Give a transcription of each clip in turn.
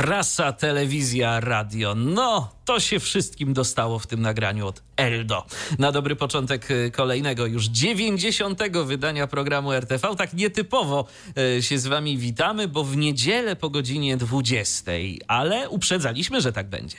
Prasa, telewizja, radio. No, to się wszystkim dostało w tym nagraniu od Eldo. Na dobry początek y, kolejnego, już 90. wydania programu RTV. Tak nietypowo y, się z wami witamy, bo w niedzielę po godzinie 20, ale uprzedzaliśmy, że tak będzie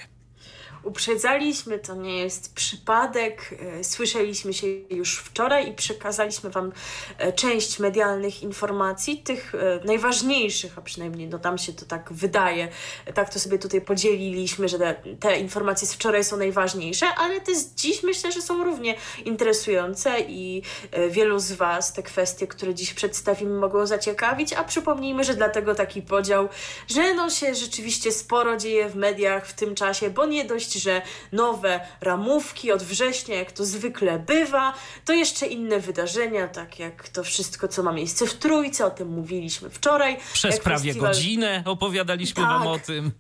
uprzedzaliśmy, to nie jest przypadek. E, słyszeliśmy się już wczoraj i przekazaliśmy Wam e, część medialnych informacji, tych e, najważniejszych, a przynajmniej no tam się to tak wydaje. Tak to sobie tutaj podzieliliśmy, że te, te informacje z wczoraj są najważniejsze, ale te z dziś myślę, że są równie interesujące i wielu z Was te kwestie, które dziś przedstawimy, mogą zaciekawić, a przypomnijmy, że dlatego taki podział, że no się rzeczywiście sporo dzieje w mediach w tym czasie, bo nie dość że nowe ramówki od września, jak to zwykle bywa, to jeszcze inne wydarzenia, tak jak to wszystko, co ma miejsce w Trójce, o tym mówiliśmy wczoraj. Przez prawie festiwal... godzinę opowiadaliśmy tak. Wam o tym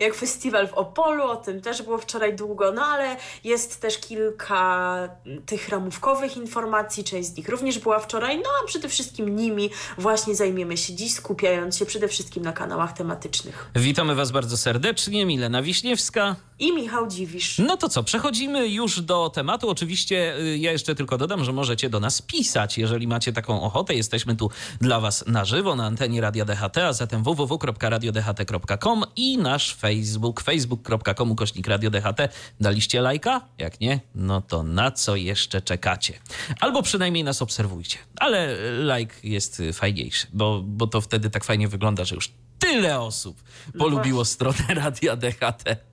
jak festiwal w Opolu, o tym też było wczoraj długo, no ale jest też kilka tych ramówkowych informacji, część z nich również była wczoraj, no a przede wszystkim nimi właśnie zajmiemy się dziś, skupiając się przede wszystkim na kanałach tematycznych. Witamy Was bardzo serdecznie, Milena Wiśniewska i Michał Dziwisz. No to co, przechodzimy już do tematu. Oczywiście y, ja jeszcze tylko dodam, że możecie do nas pisać, jeżeli macie taką ochotę. Jesteśmy tu dla Was na żywo na antenie Radia DHT, a zatem www.radiodht.com i nasz Facebook, facebook.com ukośnik Radio DHT. Daliście lajka? Jak nie, no to na co jeszcze czekacie? Albo przynajmniej nas obserwujcie. Ale like jest fajniejszy, bo, bo to wtedy tak fajnie wygląda, że już tyle osób polubiło no stronę Radia DHT.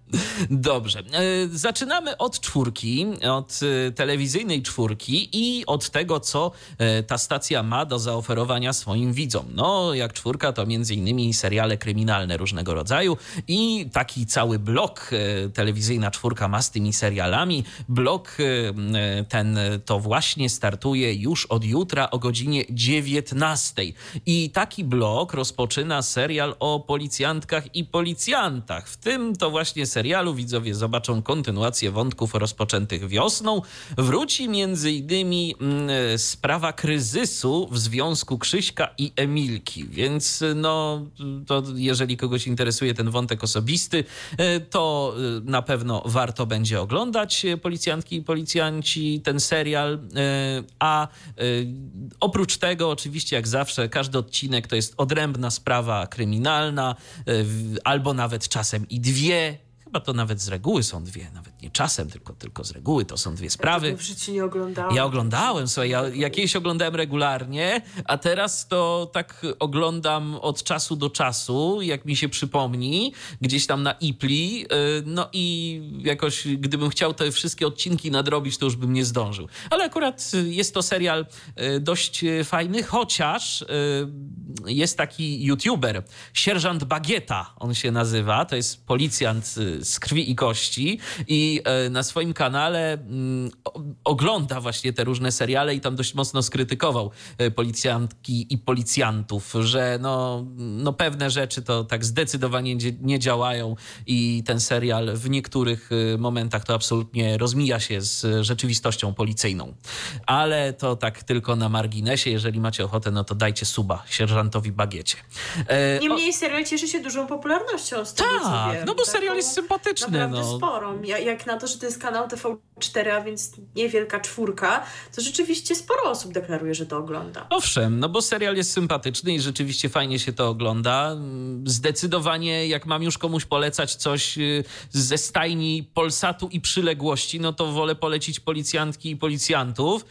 Dobrze. E, zaczynamy od czwórki, od e, telewizyjnej czwórki i od tego, co e, ta stacja ma do zaoferowania swoim widzom. No, jak czwórka, to między innymi seriale kryminalne różnego rodzaju i taki cały blok telewizyjna czwórka ma z tymi serialami. Blok ten to właśnie startuje już od jutra o godzinie 19. I taki blok rozpoczyna serial o policjantkach i policjantach. W tym to właśnie serial serialu. Widzowie zobaczą kontynuację wątków rozpoczętych wiosną. Wróci innymi mm, sprawa kryzysu w związku Krzyśka i Emilki, więc no to jeżeli kogoś interesuje ten wątek osobisty, e, to e, na pewno warto będzie oglądać e, policjantki i policjanci ten serial, a oprócz tego oczywiście jak zawsze każdy odcinek to jest odrębna sprawa kryminalna albo nawet czasem i dwie Chyba to nawet z reguły są dwie, nawet nie czasem, tylko, tylko z reguły to są dwie sprawy. Ja w życiu nie oglądałem. Ja oglądałem, słuchaj, ja, ja kiedyś oglądałem regularnie, a teraz to tak oglądam od czasu do czasu, jak mi się przypomni, gdzieś tam na Ipli, y, no i jakoś gdybym chciał te wszystkie odcinki nadrobić, to już bym nie zdążył. Ale akurat jest to serial y, dość fajny, chociaż y, jest taki youtuber, sierżant Bagieta on się nazywa, to jest policjant z krwi i kości i e, na swoim kanale mm, ogląda właśnie te różne seriale i tam dość mocno skrytykował e, policjantki i policjantów, że no, no pewne rzeczy to tak zdecydowanie nie działają i ten serial w niektórych e, momentach to absolutnie rozmija się z rzeczywistością policyjną. Ale to tak tylko na marginesie. Jeżeli macie ochotę, no to dajcie suba sierżantowi Bagiecie. Niemniej serial cieszy się dużą popularnością. Z tego, tak, no bo serial jest sympatyczny. Naprawdę no. sporą. Jak na to, że to jest kanał TV4, a więc niewielka czwórka, to rzeczywiście sporo osób deklaruje, że to ogląda. Owszem, no bo serial jest sympatyczny i rzeczywiście fajnie się to ogląda. Zdecydowanie, jak mam już komuś polecać coś y, ze stajni Polsatu i przyległości, no to wolę polecić policjantki i policjantów,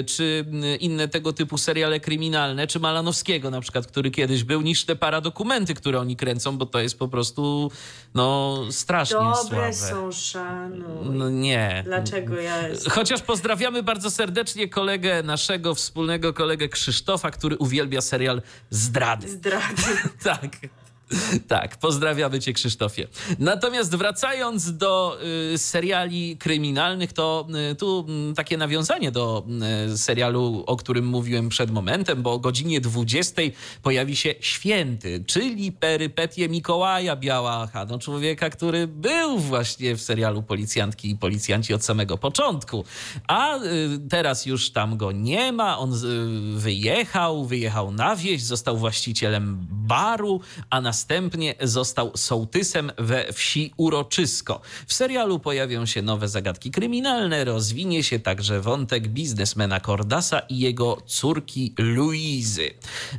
y, czy y, inne tego typu seriale kryminalne, czy Malanowskiego na przykład, który kiedyś był, niż te paradokumenty, które oni kręcą, bo to jest po prostu no strasznie Dobre słabe. są, szanuj. No nie. Dlaczego ja... Chociaż pozdrawiamy bardzo serdecznie kolegę naszego wspólnego kolegę Krzysztofa, który uwielbia serial Zdrady. Zdrady. tak. Tak, pozdrawiamy cię Krzysztofie. Natomiast wracając do y, seriali kryminalnych, to y, tu y, takie nawiązanie do y, serialu, o którym mówiłem przed momentem, bo o godzinie 20 pojawi się Święty, czyli perypetie Mikołaja Białacha, no człowieka, który był właśnie w serialu Policjantki i Policjanci od samego początku. A teraz już tam go nie ma, on wyjechał, wyjechał na wieś, został właścicielem baru, a następnie został sołtysem we wsi Uroczysko. W serialu pojawią się nowe zagadki kryminalne, rozwinie się także wątek biznesmena Cordasa i jego córki Luizy.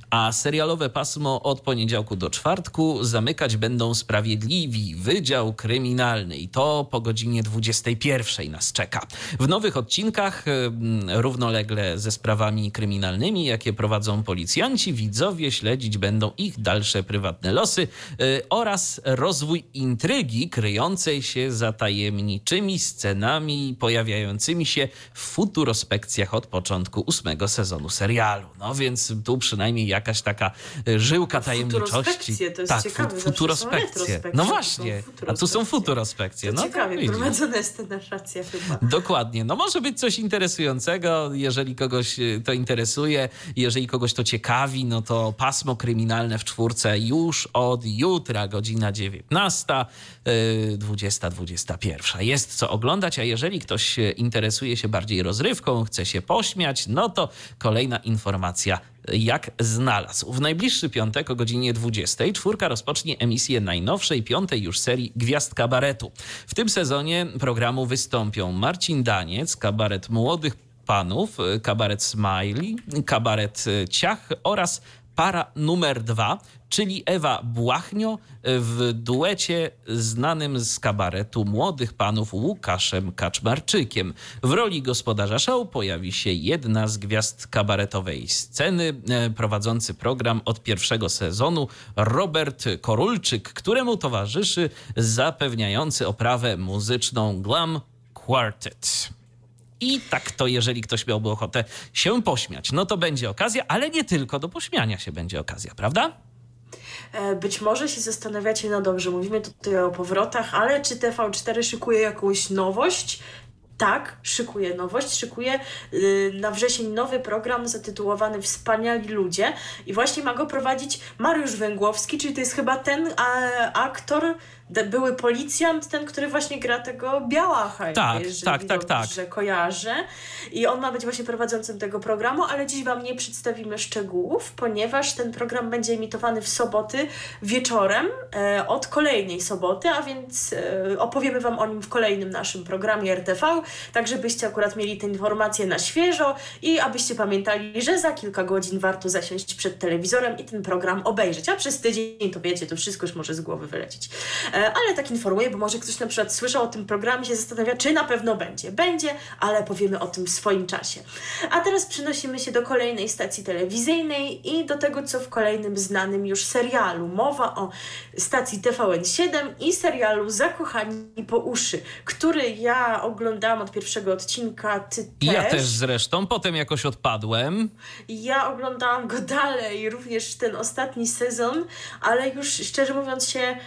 A serialowe pasmo od poniedziałku do czwartku zamykać będą Sprawiedliwi, Wydział Kryminalny i to po godzinie 21 nas czeka. W nowych odcinkach mm, równolegle ze sprawami kryminalnymi, jakie prowadzą policjanci, widzowie śledzić będą ich dalsze prywatne losy y, oraz rozwój intrygi kryjącej się za tajemniczymi scenami pojawiającymi się w futurospekcjach od początku ósmego sezonu serialu. No więc tu przynajmniej jakaś taka y, żyłka tajemniczości. Futurospekcje, to jest tak, ciekawe, futurospekcje. No to właśnie, a tu są futurospekcje. To No, ciekawie widzisz. prowadzona jest ta narracja chyba. Dokładnie. No może być coś interesującego, jeżeli kogoś y, to interesuje, jeżeli kogoś to ciekawi, no to pasmo kryminalne w czwórce już od jutra, godzina 19, y, 20, 21. Jest co oglądać, a jeżeli ktoś y, interesuje się bardziej rozrywką, chce się pośmiać, no to kolejna informacja jak znalazł. W najbliższy piątek o godzinie 20 czwórka rozpocznie emisję najnowszej, piątej już serii Gwiazd Kabaretu. W tym sezonie programu wystąpią Marcin Daniec, kabaret młodych panów, y, kabaret Smiley, kabaret Ciach oraz para numer dwa, czyli Ewa Błachnio w duecie znanym z kabaretu młodych panów Łukaszem Kaczmarczykiem. W roli gospodarza show pojawi się jedna z gwiazd kabaretowej sceny, e, prowadzący program od pierwszego sezonu Robert Korulczyk, któremu towarzyszy zapewniający oprawę muzyczną Glam Quartet. I tak to, jeżeli ktoś miałby ochotę się pośmiać, no to będzie okazja, ale nie tylko do pośmiania się będzie okazja, prawda? E, Być może się zastanawiacie, no dobrze, mówimy tutaj o powrotach, ale czy TV4 szykuje jakąś nowość? Tak, szykuje nowość, szykuje y, na wrzesień nowy program zatytułowany Wspaniali Ludzie i właśnie ma go prowadzić Mariusz Węgłowski, czyli to jest chyba ten a, aktor, były policjant, ten, który właśnie gra tego Białacha. Tak, jeżeli tak, tak, tak. dobrze kojarzę. I on ma być właśnie prowadzącym tego programu, ale dziś Wam nie przedstawimy szczegółów, ponieważ ten program będzie emitowany w soboty wieczorem e, od kolejnej soboty, a więc e, opowiemy Wam o nim w kolejnym naszym programie RTV, tak żebyście akurat mieli te informacje na świeżo i abyście pamiętali, że za kilka godzin warto zasiąść przed telewizorem i ten program obejrzeć, a przez tydzień to wiecie, to wszystko już może z głowy wylecieć. E, ale tak informuję, bo może ktoś na przykład słyszał o tym programie się zastanawia, czy na pewno będzie. Będzie, ale powiemy o tym w swoim czasie. A teraz przenosimy się do kolejnej stacji telewizyjnej i do tego, co w kolejnym znanym już serialu. Mowa o stacji TVN7 i serialu Zakochani po uszy, który ja oglądałam od pierwszego odcinka, ty też. Ja też zresztą, potem jakoś odpadłem. Ja oglądałam go dalej, również ten ostatni sezon, ale już szczerze mówiąc się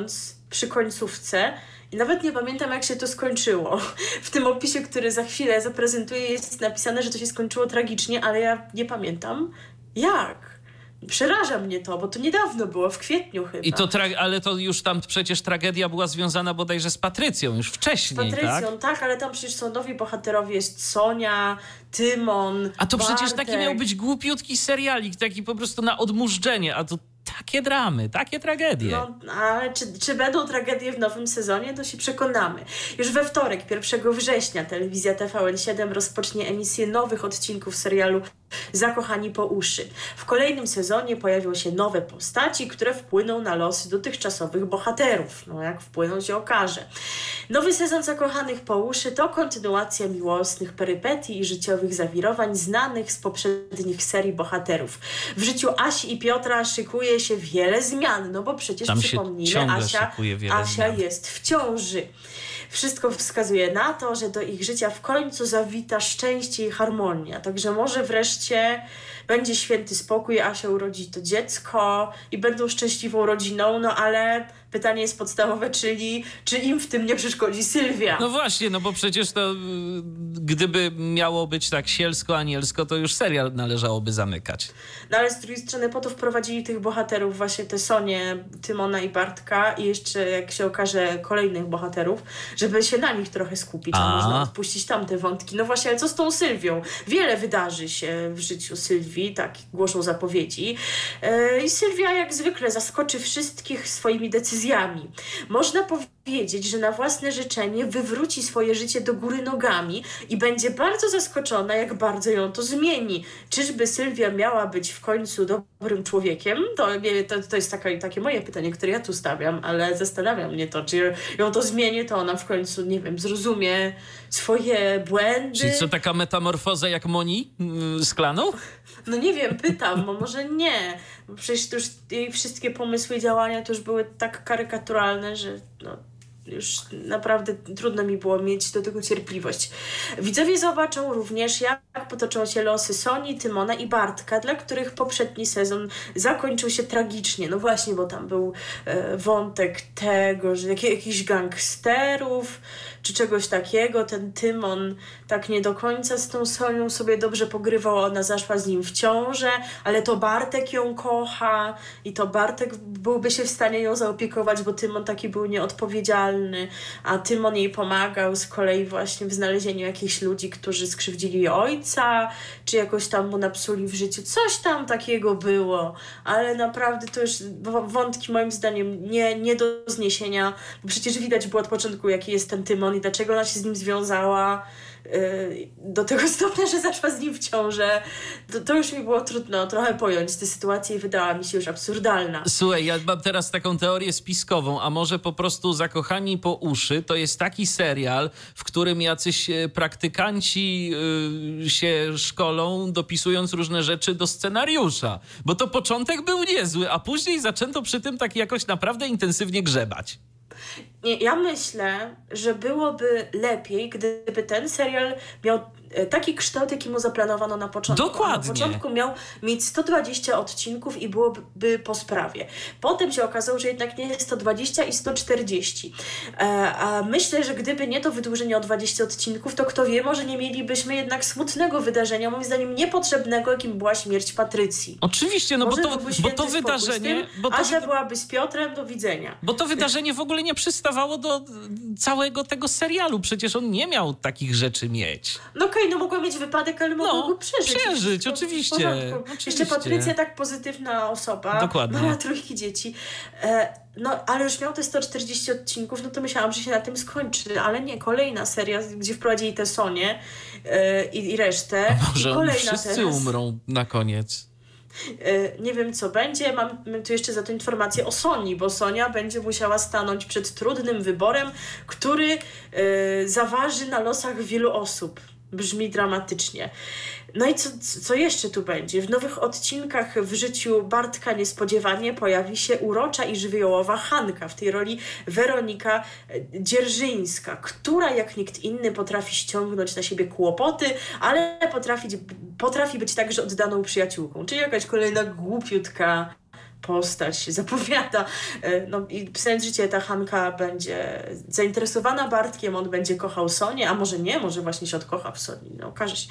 męcząc przy końcówce. I nawet nie pamiętam, jak się to skończyło. W tym opisie, który za chwilę zaprezentuję, jest napisane, że to się skończyło tragicznie, ale ja nie pamiętam jak. Przeraża mnie to, bo to niedawno było, w kwietniu chyba. I to tra- ale to już tam przecież tragedia była związana bodajże z Patrycją, już Z wcześniej, Patrycją, tak? tak? ale tam przecież są nowi bohaterowie, jest Sonia, Tymon, A to przecież taki Bartek. miał być głupiutki serialik, taki po prostu na odmurzczenie, a to takie dramy, takie tragedie. No, ale czy, czy będą tragedie w nowym sezonie, to się przekonamy. Już we wtorek, 1 września, telewizja TVN7 rozpocznie emisję nowych odcinków serialu Zakochani po uszy. W kolejnym sezonie pojawią się nowe postaci, które wpłyną na losy dotychczasowych bohaterów. No, jak wpłyną się okaże. Nowy sezon Zakochanych po uszy to kontynuacja miłosnych perypetii i życiowych zawirowań znanych z poprzednich serii bohaterów. W życiu Asi i Piotra szykuje się wiele zmian, no bo przecież Tam przypomnijmy, Asia, Asia zmian. jest w ciąży. Wszystko wskazuje na to, że do ich życia w końcu zawita szczęście i harmonia. Także może wreszcie będzie święty spokój, a się urodzi to dziecko i będą szczęśliwą rodziną, no ale pytanie jest podstawowe, czyli czy im w tym nie przeszkodzi Sylwia? No właśnie, no bo przecież to y, gdyby miało być tak sielsko-anielsko, to już serial należałoby zamykać. No ale z drugiej strony po to wprowadzili tych bohaterów, właśnie te Sonie, Tymona i Bartka i jeszcze jak się okaże kolejnych bohaterów, żeby się na nich trochę skupić, a, a można odpuścić tamte wątki. No właśnie, ale co z tą Sylwią? Wiele wydarzy się w życiu Sylwii, tak głoszą zapowiedzi. Yy, I Sylwia jak zwykle zaskoczy wszystkich swoimi decyzjami. Można powiedzieć, wiedzieć, że na własne życzenie wywróci swoje życie do góry nogami i będzie bardzo zaskoczona, jak bardzo ją to zmieni. Czyżby Sylwia miała być w końcu dobrym człowiekiem? To, to, to jest taka, takie moje pytanie, które ja tu stawiam, ale zastanawia mnie to, czy ją to zmieni, to ona w końcu, nie wiem, zrozumie swoje błędy. Czyli co, taka metamorfoza jak Moni yy, z klanu? No nie wiem, pytam, bo może nie. Przecież to już jej wszystkie pomysły i działania to już były tak karykaturalne, że no, już naprawdę trudno mi było mieć do tego cierpliwość. Widzowie zobaczą również, jak potoczą się losy Soni, Tymona i Bartka, dla których poprzedni sezon zakończył się tragicznie. No właśnie, bo tam był e, wątek tego, że jak, jakichś gangsterów, czy czegoś takiego. Ten Tymon tak nie do końca z tą Sonią sobie dobrze pogrywał, ona zaszła z nim w ciążę, ale to Bartek ją kocha i to Bartek byłby się w stanie ją zaopiekować, bo Tymon taki był nieodpowiedzialny, a Tymon jej pomagał z kolei właśnie w znalezieniu jakichś ludzi, którzy skrzywdzili ojca, czy jakoś tam mu napsuli w życiu. Coś tam takiego było, ale naprawdę to już wątki moim zdaniem nie, nie do zniesienia, bo przecież widać było od początku, jaki jest ten Tymon i dlaczego ona się z nim związała y, do tego stopnia, że zaszła z nim w ciążę. To, to, już mi było trudno trochę pojąć tę sytuację i wydała mi się już absurdalna. Słuchaj, ja mam teraz taką teorię spiskową, a może po prostu Zakochani po uszy to jest taki serial, w którym jacyś e, praktykanci yy, się szkolą, dopisując różne rzeczy do scenariusza. Bo to początek był niezły, a później zaczęto przy tym tak jakoś naprawdę intensywnie grzebać. Ja myślę, że byłoby lepiej, gdyby ten serial miał taki kształt, jaki mu zaplanowano na początku. Dokładnie. na początku miał mieć 120 odcinków i byłoby po sprawie. Potem się okazało, że jednak nie jest 120 i 140. E, a myślę, że gdyby nie to wydłużenie o 20 odcinków, to kto wie, może nie mielibyśmy jednak smutnego wydarzenia, moim zdaniem niepotrzebnego, jakim była śmierć Patrycji. Oczywiście, no bo to, bo to wydarzenie... Bo to, Asia byłaby z Piotrem, do widzenia. Bo to wydarzenie w ogóle nie przystawało do całego tego serialu. Przecież on nie miał takich rzeczy mieć. No okej, okay, no mogła mieć wypadek, ale mogła no, go przeżyć. Przeżyć, oczywiście, oczywiście. Jeszcze Patrycja tak pozytywna osoba. Dokładnie. Mała trójki dzieci. E, no, ale już miał te 140 odcinków, no to myślałam, że się na tym skończy, ale nie, kolejna seria, gdzie wprowadzili te Sonie e, i, i resztę. A może I kolejna wszyscy teraz. umrą na koniec. E, nie wiem, co będzie. Mam tu jeszcze za to informację o Soni, bo Sonia będzie musiała stanąć przed trudnym wyborem, który e, zaważy na losach wielu osób. Brzmi dramatycznie. No i co, co jeszcze tu będzie? W nowych odcinkach w życiu Bartka niespodziewanie pojawi się urocza i żywiołowa Hanka, w tej roli Weronika Dzierżyńska, która jak nikt inny potrafi ściągnąć na siebie kłopoty, ale potrafi, potrafi być także oddaną przyjaciółką. Czyli jakaś kolejna głupiutka postać się zapowiada. E, no i pisając życie, ta Hanka będzie zainteresowana Bartkiem, on będzie kochał Sonię, a może nie, może właśnie się odkocha w Soni, no okaże się.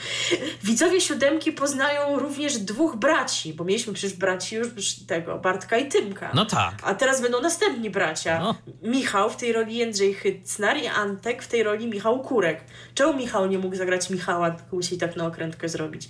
Widzowie siódemki poznają również dwóch braci, bo mieliśmy przecież braci już tego, Bartka i Tymka. No tak. A teraz będą następni bracia. No. Michał w tej roli Jędrzej Hycnar i Antek w tej roli Michał Kurek. Czemu Michał nie mógł zagrać Michała, tylko musi tak na okrętkę zrobić?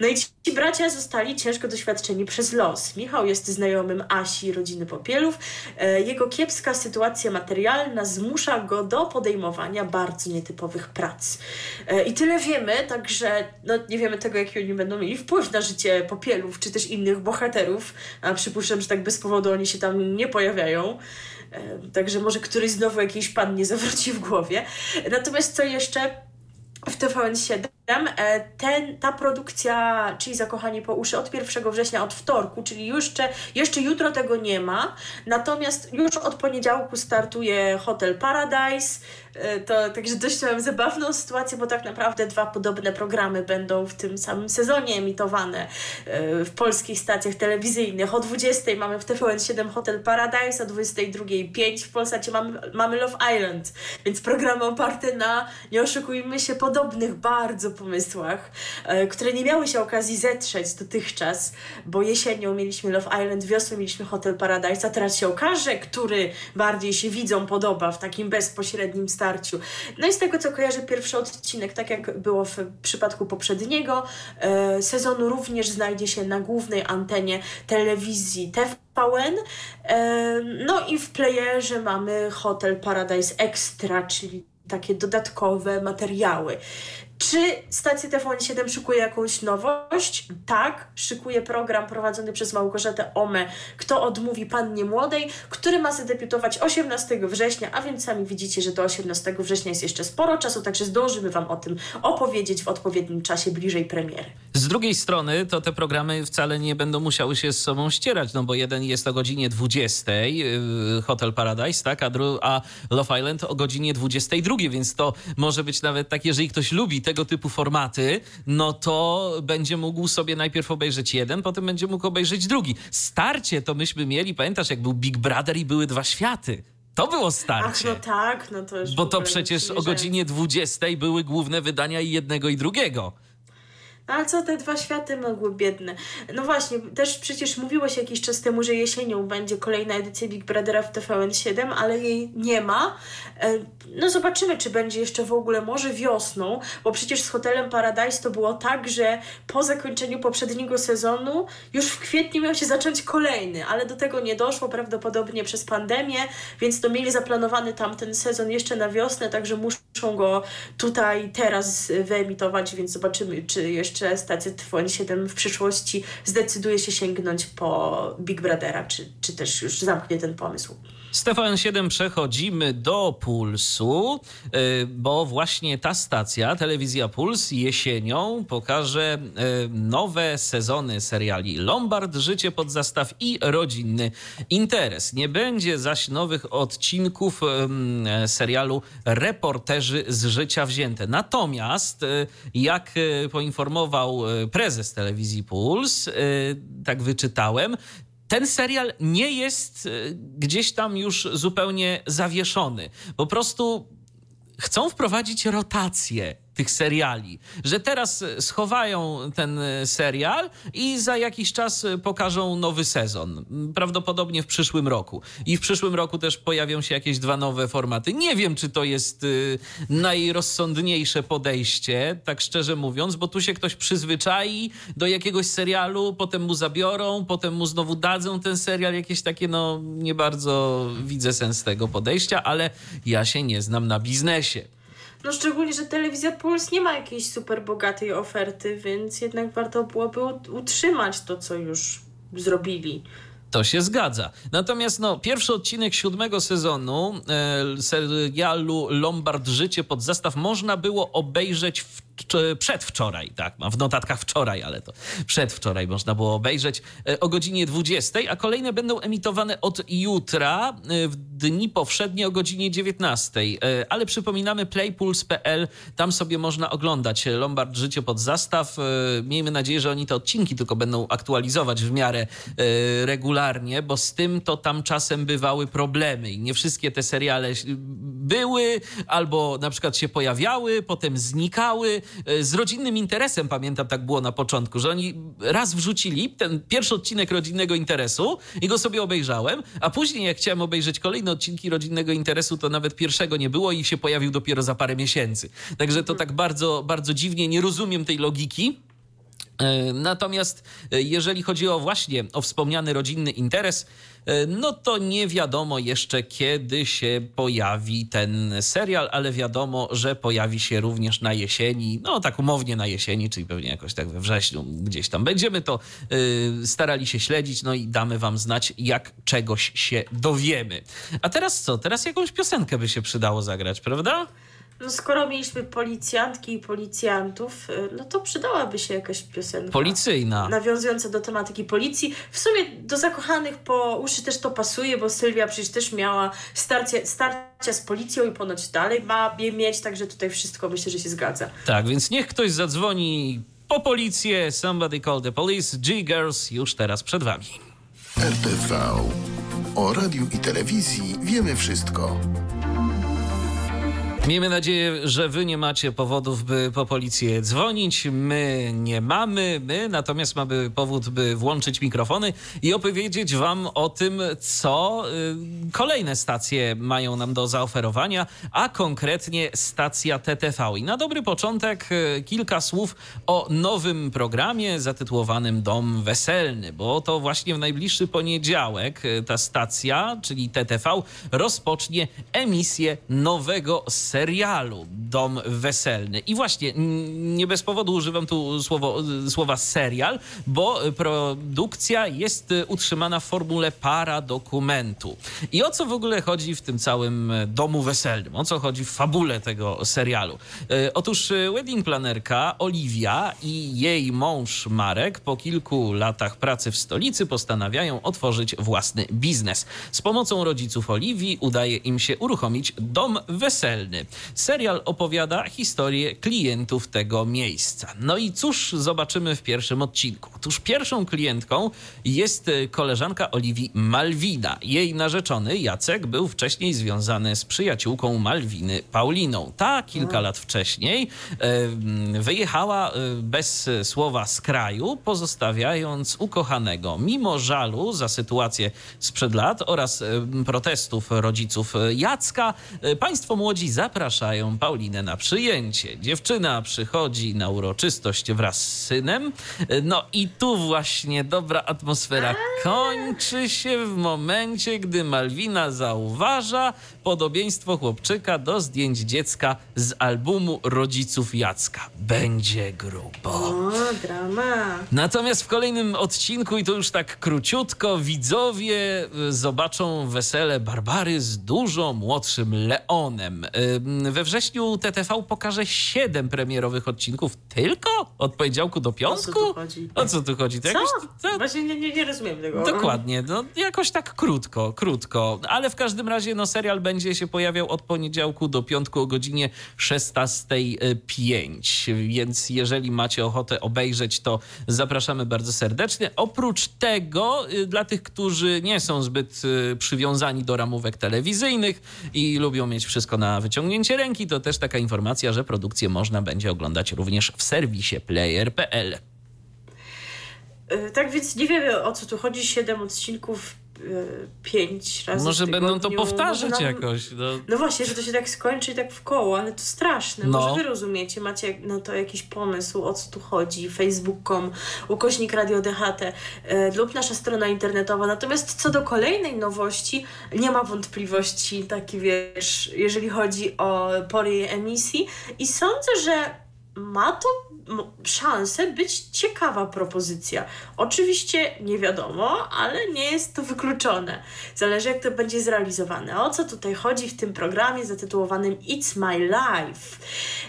No i ci bracia zostali ciężko doświadczeni przez los. Michał jest znajomym znajomym Asi, rodziny Popielów. E, jego kiepska sytuacja materialna zmusza go do podejmowania bardzo nietypowych prac. E, I tyle wiemy, także no, nie wiemy tego, jaki oni będą mieli wpływ na życie Popielów, czy też innych bohaterów. A przypuszczam, że tak bez powodu oni się tam nie pojawiają. E, także może któryś znowu jakiś pan nie zawróci w głowie. Natomiast co jeszcze w TVN7 ten, ta produkcja, czyli Zakochani po uszy od 1 września, od wtorku, czyli jeszcze, jeszcze jutro tego nie ma. Natomiast już od poniedziałku startuje Hotel Paradise. E, to także dość mam zabawną sytuację, bo tak naprawdę dwa podobne programy będą w tym samym sezonie emitowane e, w polskich stacjach telewizyjnych. O 20 mamy w TVN7 Hotel Paradise, o 22.05 w Polsacie mamy, mamy Love Island, więc programy oparte na, nie oszukujmy się, podobnych bardzo pomysłach, e, które nie miały się okazji zetrzeć dotychczas, bo jesienią mieliśmy Love Island, wiosną mieliśmy Hotel Paradise, a teraz się okaże, który bardziej się widzom podoba w takim bezpośrednim starciu. No i z tego, co kojarzę, pierwszy odcinek, tak jak było w przypadku poprzedniego e, sezonu, również znajdzie się na głównej antenie telewizji TVN. E, no i w playerze mamy Hotel Paradise Extra, czyli takie dodatkowe materiały. Czy stacja TVN7 szykuje jakąś nowość? Tak, szykuje program prowadzony przez Małgorzatę Ome, Kto odmówi Pannie Młodej, który ma zadebiutować 18 września, a więc sami widzicie, że do 18 września jest jeszcze sporo czasu, także zdążymy Wam o tym opowiedzieć w odpowiednim czasie bliżej premiery. Z drugiej strony to te programy wcale nie będą musiały się z sobą ścierać, no bo jeden jest o godzinie 20, yy, Hotel Paradise, tak, a, a Love Island o godzinie 22, więc to może być nawet tak, jeżeli ktoś lubi tego typu formaty, no to będzie mógł sobie najpierw obejrzeć jeden, potem będzie mógł obejrzeć drugi. Starcie to myśmy mieli, pamiętasz, jak był Big Brother i były dwa światy. To było starcie. Ach, no tak, no to już Bo to przecież o godzinie 20 były główne wydania i jednego i drugiego. No ale co te dwa światy mogły biedne? No właśnie, też przecież mówiło się jakiś czas temu, że jesienią będzie kolejna edycja Big Brothera w TVN7, ale jej nie ma. E, no zobaczymy, czy będzie jeszcze w ogóle, może wiosną, bo przecież z Hotelem Paradise to było tak, że po zakończeniu poprzedniego sezonu już w kwietniu miał się zacząć kolejny, ale do tego nie doszło prawdopodobnie przez pandemię, więc to mieli zaplanowany tamten sezon jeszcze na wiosnę, także muszą go tutaj teraz wyemitować, więc zobaczymy, czy jeszcze czy stacja TVN7 w przyszłości zdecyduje się sięgnąć po Big Brothera, czy, czy też już zamknie ten pomysł. Z TVN7 przechodzimy do Pulsu, y, bo właśnie ta stacja, telewizja Puls, jesienią pokaże y, nowe sezony seriali Lombard, Życie pod zastaw i Rodzinny Interes. Nie będzie zaś nowych odcinków y, serialu Reporterzy z życia wzięte. Natomiast, jak poinformował prezes telewizji Puls, tak wyczytałem, ten serial nie jest e, gdzieś tam już zupełnie zawieszony. Po prostu chcą wprowadzić rotację tych seriali, że teraz schowają ten serial i za jakiś czas pokażą nowy sezon. Prawdopodobnie w przyszłym roku. I w przyszłym roku też pojawią się jakieś dwa nowe formaty. Nie wiem, czy to jest najrozsądniejsze podejście, tak szczerze mówiąc, bo tu się ktoś przyzwyczai do jakiegoś serialu, potem mu zabiorą, potem mu znowu dadzą ten serial. Jakieś takie, no nie bardzo widzę sens tego podejścia, ale ja się nie znam na biznesie. No szczególnie, że telewizja Puls nie ma jakiejś super bogatej oferty, więc jednak warto byłoby utrzymać to, co już zrobili. To się zgadza. Natomiast no, pierwszy odcinek siódmego sezonu e, serialu Lombard Życie pod zastaw można było obejrzeć w przedwczoraj, tak, mam w notatkach wczoraj, ale to przedwczoraj można było obejrzeć e, o godzinie 20, a kolejne będą emitowane od jutra e, w dni powszednie o godzinie 19. E, ale przypominamy playpools.pl, tam sobie można oglądać Lombard Życie pod zastaw. Miejmy nadzieję, że oni te odcinki tylko będą aktualizować w miarę regularnie, bo z tym to tam czasem bywały problemy i nie wszystkie te seriale były albo na przykład się pojawiały, potem znikały, z rodzinnym interesem, pamiętam tak było na początku, że oni raz wrzucili ten pierwszy odcinek rodzinnego interesu i go sobie obejrzałem, a później jak chciałem obejrzeć kolejne odcinki rodzinnego interesu, to nawet pierwszego nie było i się pojawił dopiero za parę miesięcy. Także to tak bardzo, bardzo dziwnie, nie rozumiem tej logiki. E, natomiast e, jeżeli chodzi o właśnie o wspomniany rodzinny interes, e, no to nie wiadomo jeszcze kiedy się pojawi ten serial, ale wiadomo, że pojawi się również na jesieni, no tak umownie na jesieni, czyli pewnie jakoś tak we wrześniu gdzieś tam będziemy to starali się śledzić, no i damy wam znać, jak czegoś się dowiemy. A teraz co? Teraz jakąś piosenkę by się przydało zagrać, prawda? No skoro mieliśmy policjantki i policjantów, y, no to przydałaby się jakaś piosenka. Policyjna. Nawiązująca do tematyki policji. W sumie do zakochanych po uszy też to pasuje, bo Sylwia przecież też miała starcie, starcia z policją i ponoć dalej ma je mieć, także tutaj wszystko myślę, że się zgadza. Tak, więc niech ktoś zadzwoni po policję. Somebody call the police. G-Girls już teraz przed wami. RTV. O radiu i telewizji wiemy wszystko. Miejmy nadzieję, że wy nie macie powodów, by po policję dzwonić. My nie mamy, my natomiast mamy powód, by włączyć mikrofony i opowiedzieć wam o tym, co y, kolejne stacje mają nam do zaoferowania, a konkretnie stacja TTV. I na dobry początek y, kilka słów o nowym programie zatytułowanym Dom Weselny, bo to właśnie w najbliższy poniedziałek y, ta stacja, czyli TTV, rozpocznie emisję nowego serialu serialu Dom Weselny. I właśnie, nie bez powodu używam tu słowo, słowa serial, bo produkcja jest utrzymana w formule paradokumentu. I o co w ogóle chodzi w tym całym Domu Weselnym? O co chodzi w fabule tego serialu? Otóż wedding planerka Oliwia i jej mąż Marek po kilku latach pracy w stolicy postanawiają otworzyć własny biznes. Z pomocą rodziców Oliwii udaje im się uruchomić dom weselny. Serial opowiada historię klientów tego miejsca. No i cóż zobaczymy w pierwszym odcinku? Otóż pierwszą klientką jest e, koleżanka Oliwii Malwina. Jej narzeczony Jacek był wcześniej związany z przyjaciółką Malwiny Pauliną. Ta kilka lat wcześniej wyjechała e, bez słowa z kraju, pozostawiając ukochanego. Mimo żalu za sytuację sprzed lat oraz protestów rodziców Jacka, państwo młodzi zapraszają Paulinę na przyjęcie. Dziewczyna przychodzi na uroczystość wraz z synem. No i tu właśnie dobra atmosfera kończy się w momencie, gdy Malwina zauważa podobieństwo chłopczyka do zdjęć dziecka z albumu rodziców Jacka. Będzie grubo. O, drama. Natomiast w kolejnym odcinku, i to już tak króciutko, widzowie y, zobaczą wesele Barbary z dużo młodszym Leonem. Y, we wrześniu TTV pokaże siedem premierowych odcinków tylko od poniedziałku do piątku? O co tu chodzi? O co tu chodzi? To Co? jakoś, to, Właśnie nie, nie, nie rozumiem tego. Dokładnie, no jakoś tak krótko, krótko, ale w każdym razie no serial będzie się pojawiał od poniedziałku do piątku o godzinie 16.05, więc jeżeli macie ochotę obejrzeć, to zapraszamy bardzo serdecznie. Oprócz tego, y, dla tych, którzy nie są zbyt y, przywiązani do ramówek telewizyjnych i lubią mieć wszystko na wyciągnięcie ręki, to też taka informacja, że produkcję można będzie oglądać również w serwisie player.pl. Y, Tak więc nie wiemy o co tu chodzi. Siedem odcinków, pięć razy Może będą to powtarzać nam- jakoś. No. No właśnie, że to się tak skończy i tak w koło, ale to straszne. No. Może wy rozumiecie, macie na to jakiś pomysł, o co tu chodzi, facebook.com, ukośnik Radio DHT e, lub nasza strona internetowa. Natomiast co do kolejnej nowości, nie ma wątpliwości, taki wiesz, jeżeli chodzi o pory jej emisji i sądzę, że ma to szansę być ciekawa propozycja. Oczywiście nie wiadomo, ale nie jest to wykluczone. Zależy jak to będzie zrealizowane. O co tutaj chodzi w tym programie zatytułowanym It's My Life?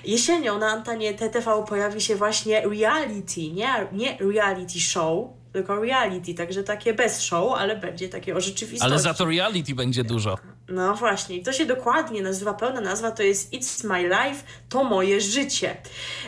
Jesienią na antenie TTV pojawi się właśnie reality, nie, nie reality show, tylko reality, także takie bez show, ale będzie takie o rzeczywistości. Ale za to reality będzie dużo. No właśnie, to się dokładnie nazywa, pełna nazwa to jest It's My Life, to moje życie.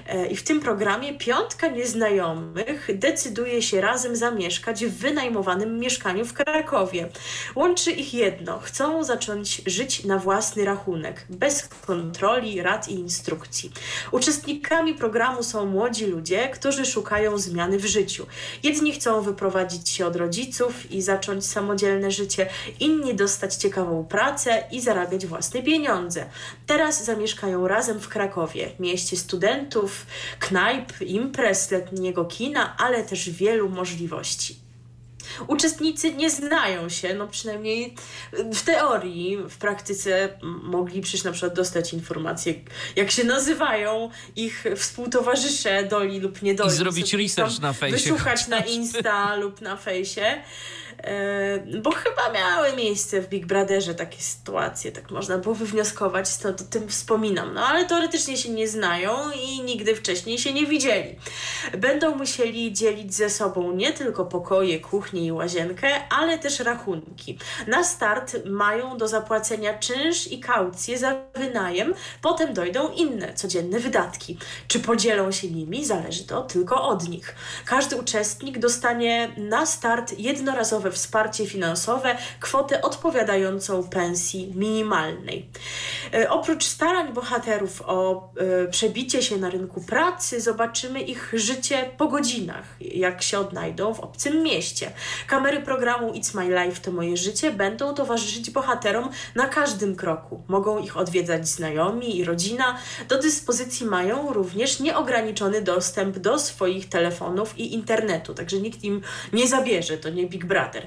E, I w tym programie piątka nieznajomych decyduje się razem zamieszkać w wynajmowanym mieszkaniu w Krakowie. Łączy ich jedno, chcą zacząć żyć na własny rachunek, bez kontroli, rad i instrukcji. Uczestnikami programu są młodzi ludzie, którzy szukają zmiany w życiu. Jedni chcą wyprowadzić się od rodziców i zacząć samodzielne życie, inni dostać ciekawą pracę i zarabiać własne pieniądze. Teraz zamieszkają razem w Krakowie, mieście studentów, knajp, imprez, letniego kina, ale też wielu możliwości. Uczestnicy nie znają się, no przynajmniej w teorii, w praktyce mogli przecież na przykład dostać informacje, jak się nazywają ich współtowarzysze doli lub niedoli. I zrobić research na fejsie Wyszukać na. Insta lub na fejsie. E, bo chyba miały miejsce w Big Brotherze takie sytuacje, tak można było wywnioskować, stąd o tym wspominam. No ale teoretycznie się nie znają i nigdy wcześniej się nie widzieli. Będą musieli dzielić ze sobą nie tylko pokoje, kuchnię i łazienkę, ale też rachunki. Na start mają do zapłacenia czynsz i kaucję za wynajem, potem dojdą inne codzienne wydatki. Czy podzielą się nimi, zależy to tylko od nich. Każdy uczestnik dostanie na start jednorazowe wsparcie finansowe, kwotę odpowiadającą pensji minimalnej. E, oprócz starań bohaterów o e, przebicie się na rynku pracy, zobaczymy ich życie po godzinach, jak się odnajdą w obcym mieście. Kamery programu It's My Life to moje życie będą towarzyszyć bohaterom na każdym kroku. Mogą ich odwiedzać znajomi i rodzina. Do dyspozycji mają również nieograniczony dostęp do swoich telefonów i internetu, także nikt im nie zabierze, to nie Big Brother.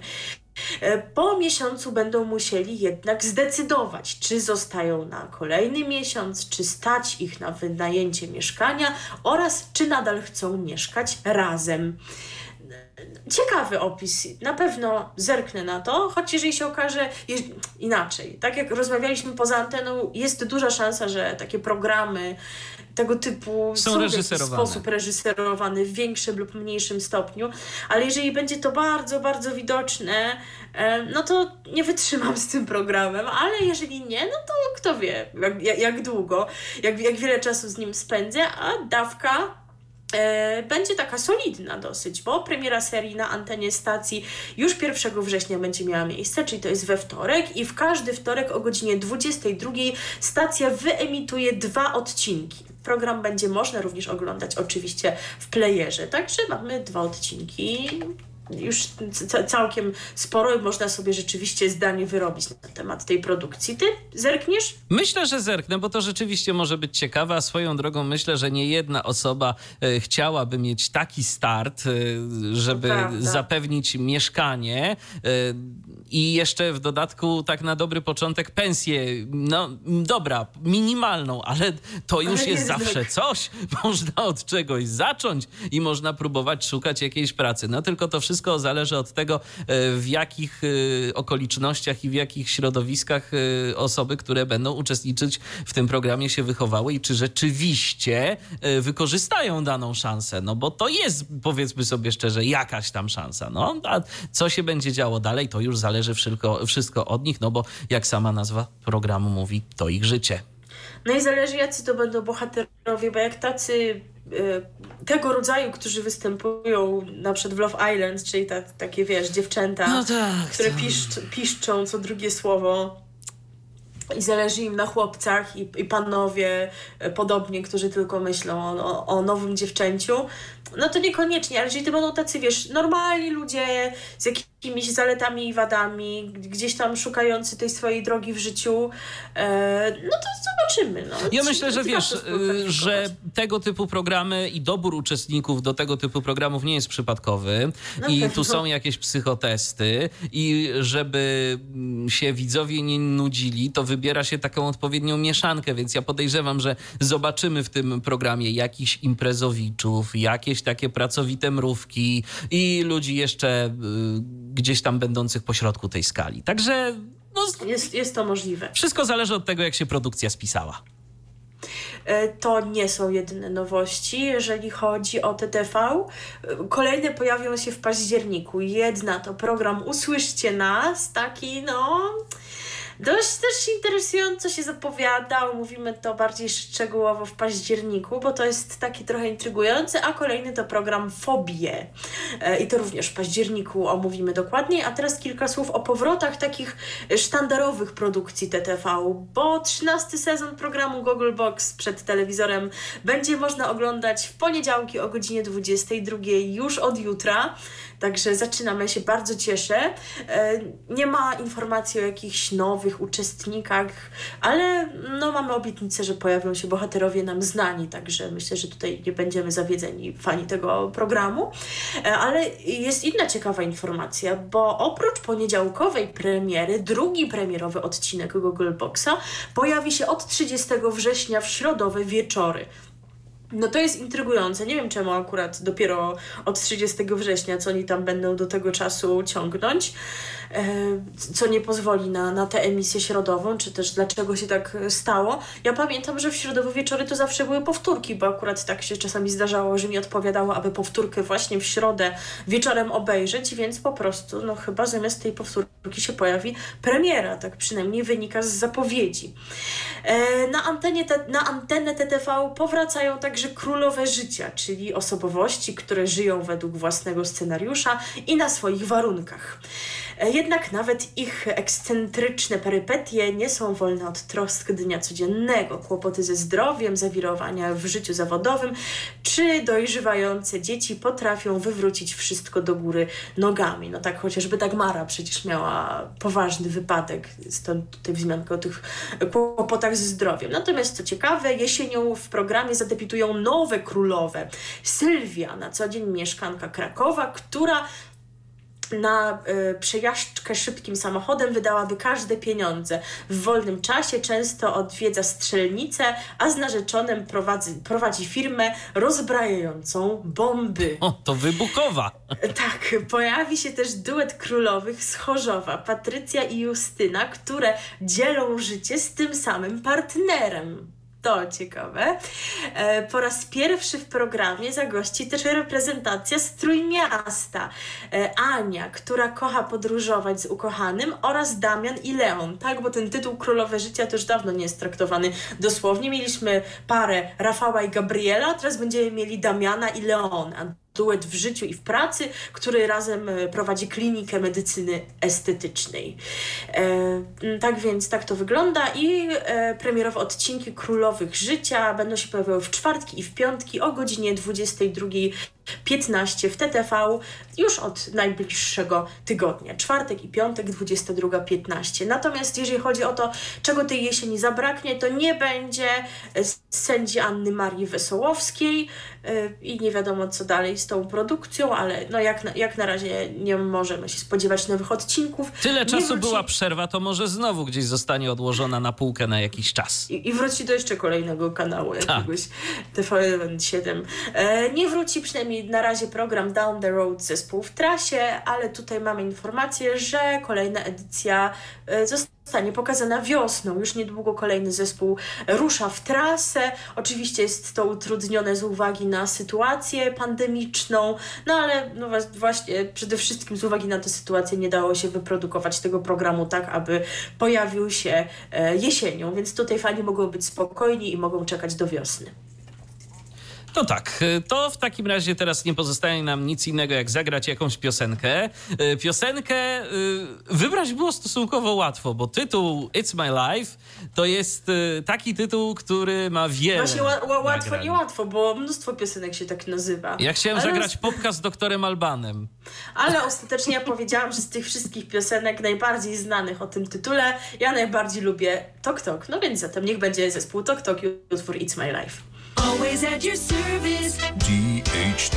E, po miesiącu będą musieli jednak zdecydować, czy zostają na kolejny miesiąc, czy stać ich na wynajęcie mieszkania oraz czy nadal chcą mieszkać razem. Ciekawy opis, na pewno zerknę na to, choć jeżeli się okaże inaczej, tak jak rozmawialiśmy poza anteną, jest duża szansa, że takie programy tego typu są, są w jakiś sposób reżyserowane w większym lub mniejszym stopniu, ale jeżeli będzie to bardzo, bardzo widoczne, no to nie wytrzymam z tym programem, ale jeżeli nie, no to kto wie, jak, jak długo, jak, jak wiele czasu z nim spędzę, a dawka będzie taka solidna dosyć, bo premiera serii na antenie stacji już 1 września będzie miała miejsce, czyli to jest we wtorek i w każdy wtorek o godzinie 22 stacja wyemituje dwa odcinki. Program będzie można również oglądać oczywiście w playerze, także mamy dwa odcinki już całkiem sporo i można sobie rzeczywiście zdanie wyrobić na temat tej produkcji. Ty zerkniesz? Myślę, że zerknę, bo to rzeczywiście może być ciekawe, a swoją drogą myślę, że nie jedna osoba e, chciałaby mieć taki start, e, żeby zapewnić mieszkanie e, i jeszcze w dodatku tak na dobry początek pensję, no dobra, minimalną, ale to już ale jest zawsze coś. Można od czegoś zacząć i można próbować szukać jakiejś pracy. No tylko to wszystko zależy od tego, e, w jakich e, okolicznościach i w jakich środowiskach e, osoby, które będą uczestniczyć w tym programie się wychowały i czy rzeczywiście wykorzystają daną szansę. No bo to jest, powiedzmy sobie szczerze, jakaś tam szansa. No, a co się będzie działo dalej, to już zależy wszystko, wszystko od nich, no bo jak sama nazwa programu mówi, to ich życie. No i zależy, jacy to będą bohaterowie, bo jak tacy tego rodzaju, którzy występują na przykład w Love Island, czyli ta, takie, wiesz, dziewczęta, no tak, które piszcz, piszczą co drugie słowo i zależy im na chłopcach i, i panowie e, podobnie, którzy tylko myślą o, o, o nowym dziewczęciu, no to niekoniecznie, ale jeżeli to będą tacy, wiesz, normalni ludzie z jakimiś zaletami i wadami, gdzieś tam szukający tej swojej drogi w życiu, e, no to zobaczymy. No. Ja myślę, że wiesz, y, że tego typu programy i dobór uczestników do tego typu programów nie jest przypadkowy no i tu są jakieś psychotesty i żeby mm, się widzowie nie nudzili, to wybiera się taką odpowiednią mieszankę, więc ja podejrzewam, że zobaczymy w tym programie jakichś imprezowiczów, jakieś takie pracowite mrówki i ludzi jeszcze y, gdzieś tam będących pośrodku tej skali. Także no, jest, jest to możliwe. Wszystko zależy od tego, jak się produkcja spisała. E, to nie są jedyne nowości, jeżeli chodzi o TTV. E, kolejne pojawią się w październiku. Jedna to program Usłyszcie Nas, taki no Dość też interesująco się zapowiadał, mówimy to bardziej szczegółowo w październiku, bo to jest taki trochę intrygujący, a kolejny to program Fobie. E, I to również w październiku omówimy dokładniej, a teraz kilka słów o powrotach takich sztandarowych produkcji TTV, bo 13 sezon programu Google Box przed telewizorem będzie można oglądać w poniedziałki o godzinie 22 już od jutra. Także zaczynamy, się bardzo cieszę. E, nie ma informacji o jakichś nowych uczestnikach, ale no, mamy obietnicę, że pojawią się bohaterowie nam znani, także myślę, że tutaj nie będziemy zawiedzeni fani tego programu. E, ale jest inna ciekawa informacja, bo oprócz poniedziałkowej premiery, drugi premierowy odcinek Google Boxa pojawi się od 30 września w środowe wieczory. No to jest intrygujące. Nie wiem czemu akurat dopiero od 30 września, co oni tam będą do tego czasu ciągnąć, co nie pozwoli na, na tę emisję środową, czy też dlaczego się tak stało. Ja pamiętam, że w środowe wieczory to zawsze były powtórki, bo akurat tak się czasami zdarzało, że mi odpowiadało, aby powtórkę właśnie w środę wieczorem obejrzeć, więc po prostu, no chyba zamiast tej powtórki się pojawi premiera, tak przynajmniej wynika z zapowiedzi. E, na, antenie te, na antenę TTV powracają także królowe życia, czyli osobowości, które żyją według własnego scenariusza i na swoich warunkach. E, jednak nawet ich ekscentryczne perypetie nie są wolne od trosk dnia codziennego. Kłopoty ze zdrowiem, zawirowania w życiu zawodowym, czy dojrzewające dzieci potrafią wywrócić wszystko do góry nogami. No tak chociażby Dagmara przecież miała poważny wypadek, stąd tutaj wzmianka o tych kłopotach ze zdrowiem. Natomiast co ciekawe, jesienią w programie zadebiutują nowe królowe. Sylwia, na co dzień mieszkanka Krakowa, która na y, przejażdżkę szybkim samochodem wydałaby każde pieniądze. W wolnym czasie często odwiedza strzelnicę, a z narzeczonym prowadzi, prowadzi firmę rozbrajającą bomby. O, to wybuchowa. Tak, pojawi się też duet królowych z Chorzowa, Patrycja i Justyna, które dzielą życie z tym samym partnerem. To ciekawe. E, po raz pierwszy w programie zagości też reprezentacja z Trójmiasta. E, Ania, która kocha podróżować z ukochanym oraz Damian i Leon. Tak, bo ten tytuł Królowe Życia już dawno nie jest traktowany dosłownie. Mieliśmy parę Rafała i Gabriela, teraz będziemy mieli Damiana i Leona duet w życiu i w pracy, który razem e, prowadzi klinikę medycyny estetycznej. E, tak więc tak to wygląda i e, premierowe odcinki Królowych Życia będą się pojawiały w czwartki i w piątki o godzinie 22.15 w TTV już od najbliższego tygodnia. Czwartek i piątek 22.15. Natomiast jeżeli chodzi o to, czego tej jesieni zabraknie, to nie będzie e, sędzi Anny Marii Wesołowskiej e, i nie wiadomo co dalej z tą produkcją, ale no jak na, jak na razie nie możemy się spodziewać nowych odcinków. Tyle Nie czasu wróci- była przerwa, to może znowu gdzieś zostanie odłożona na półkę na jakiś czas. I, I wróci do jeszcze kolejnego kanału, Tak. jakiegoś TVN7. E, nie wróci przynajmniej na razie program Down the Road zespół w trasie, ale tutaj mamy informację, że kolejna edycja e, zostanie pokazana wiosną. Już niedługo kolejny zespół rusza w trasę. Oczywiście jest to utrudnione z uwagi na sytuację pandemiczną, no ale no właśnie przede wszystkim z uwagi na tę sytuację nie dało się wyprodukować tego programu tak, aby pojawił się e, jesienią, więc tutaj fani mogą być spokojni i mogą czekać do wiosny. No tak, y, to w takim razie teraz nie pozostaje nam nic innego, jak zagrać jakąś piosenkę. Y, Piosenkę y, wybrać było stosunkowo łatwo, bo tytuł It's My Life to jest taki tytuł, który ma wiele Właśnie ła, ła, łatwo, nagrań. nie łatwo, bo mnóstwo piosenek się tak nazywa. Ja chciałem Ale zagrać popka z doktorem Albanem. Ale ostatecznie ja powiedziałam, że z tych wszystkich piosenek najbardziej znanych o tym tytule, ja najbardziej lubię Tok Tok. No więc zatem niech będzie zespół Tok Tok i utwór It's My Life. Always at your service. DHT.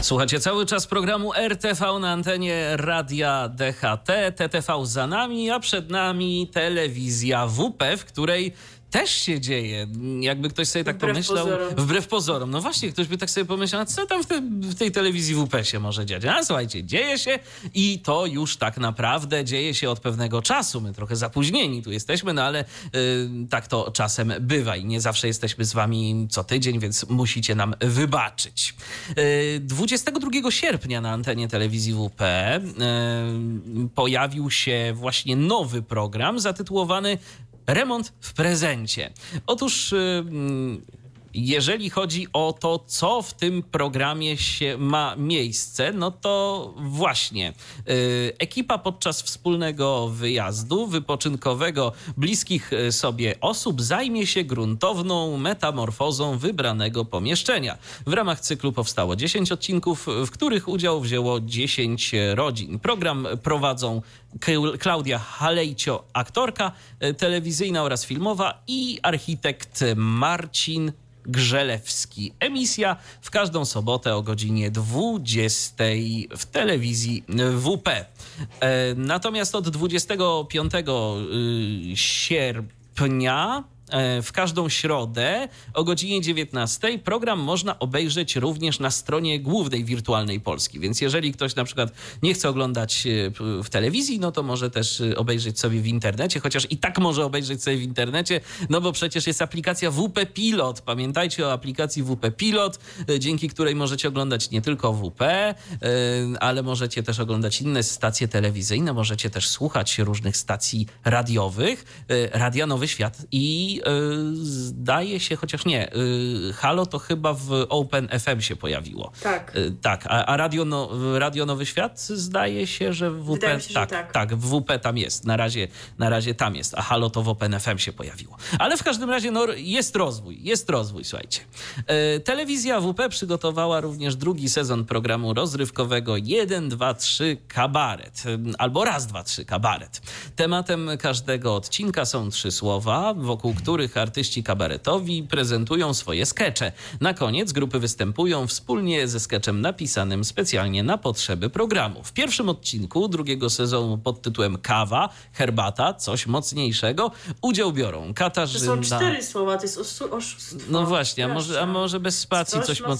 Słuchacie cały czas programu RTV na antenie radia DHT, TTV za nami, a przed nami telewizja WP, w której też się dzieje. Jakby ktoś sobie tak Wbrew pomyślał. pozorom. Wbrew pozorom. No właśnie, ktoś by tak sobie pomyślał, co tam w, te, w tej telewizji WP się może dziać? A słuchajcie, dzieje się i to już tak naprawdę dzieje się od pewnego czasu. My trochę zapóźnieni tu jesteśmy, no ale y, tak to czasem bywa i nie zawsze jesteśmy z wami co tydzień, więc musicie nam wybaczyć. Y, 22 sierpnia na antenie telewizji WP y, pojawił się właśnie nowy program zatytułowany Remont w prezencie. Otóż. y, mm, jeżeli chodzi o to, co w tym programie się ma miejsce, no to właśnie y, ekipa podczas wspólnego wyjazdu wypoczynkowego bliskich y, sobie osób zajmie się gruntowną metamorfozą wybranego pomieszczenia. W ramach cyklu powstało 10 odcinków, w których udział wzięło 10 rodzin. Program prowadzą Klau- Klaudia Halejcio, aktorka y, telewizyjna oraz filmowa i architekt Marcin Grzelewski. Emisja w każdą sobotę o godzinie 20 w telewizji WP. E, Natomiast od 25 y, sierpnia w każdą środę o godzinie 19 program można obejrzeć również na stronie głównej Wirtualnej Polski. Więc jeżeli ktoś na przykład nie chce oglądać e, w telewizji, no to może też e, obejrzeć sobie w internecie, chociaż i tak może obejrzeć sobie w internecie, no bo przecież jest aplikacja WP Pilot. Pamiętajcie o aplikacji WP Pilot, e, dzięki której możecie oglądać nie tylko WP, e, ale możecie też oglądać inne stacje telewizyjne, możecie też słuchać różnych stacji radiowych, e, Radia Nowy Świat i e, zdaje się, chociaż nie, e, Halo to chyba w Open FM się pojawiło. Tak. E, Tak, a, a Radio, no, Radio Nowy Świat zdaje się, że w WP, się, tak, tak. tak, w WP tam jest. Na razie, na razie tam jest, a Halo to w Open FM się pojawiło. Ale w każdym razie no, jest rozwój, jest rozwój, słuchajcie. Telewizja WP przygotowała również drugi sezon programu rozrywkowego 1, 2, 3 Kabaret. Albo raz, dwa, trzy Kabaret. Tematem każdego odcinka są trzy słowa, wokół których artyści kabaretowi prezentują swoje skecze. Na koniec grupy występują wspólnie ze skeczem napisanym specjalnie na potrzeby programu. W pierwszym odcinku drugiego sezonu pod tytułem Kawa, herbata, coś mocniejszego udział biorą To Katarzyna... są cztery słowa, to jest oszustwo. No właśnie, a może, a może bez spacji coś, Coś mocniejszego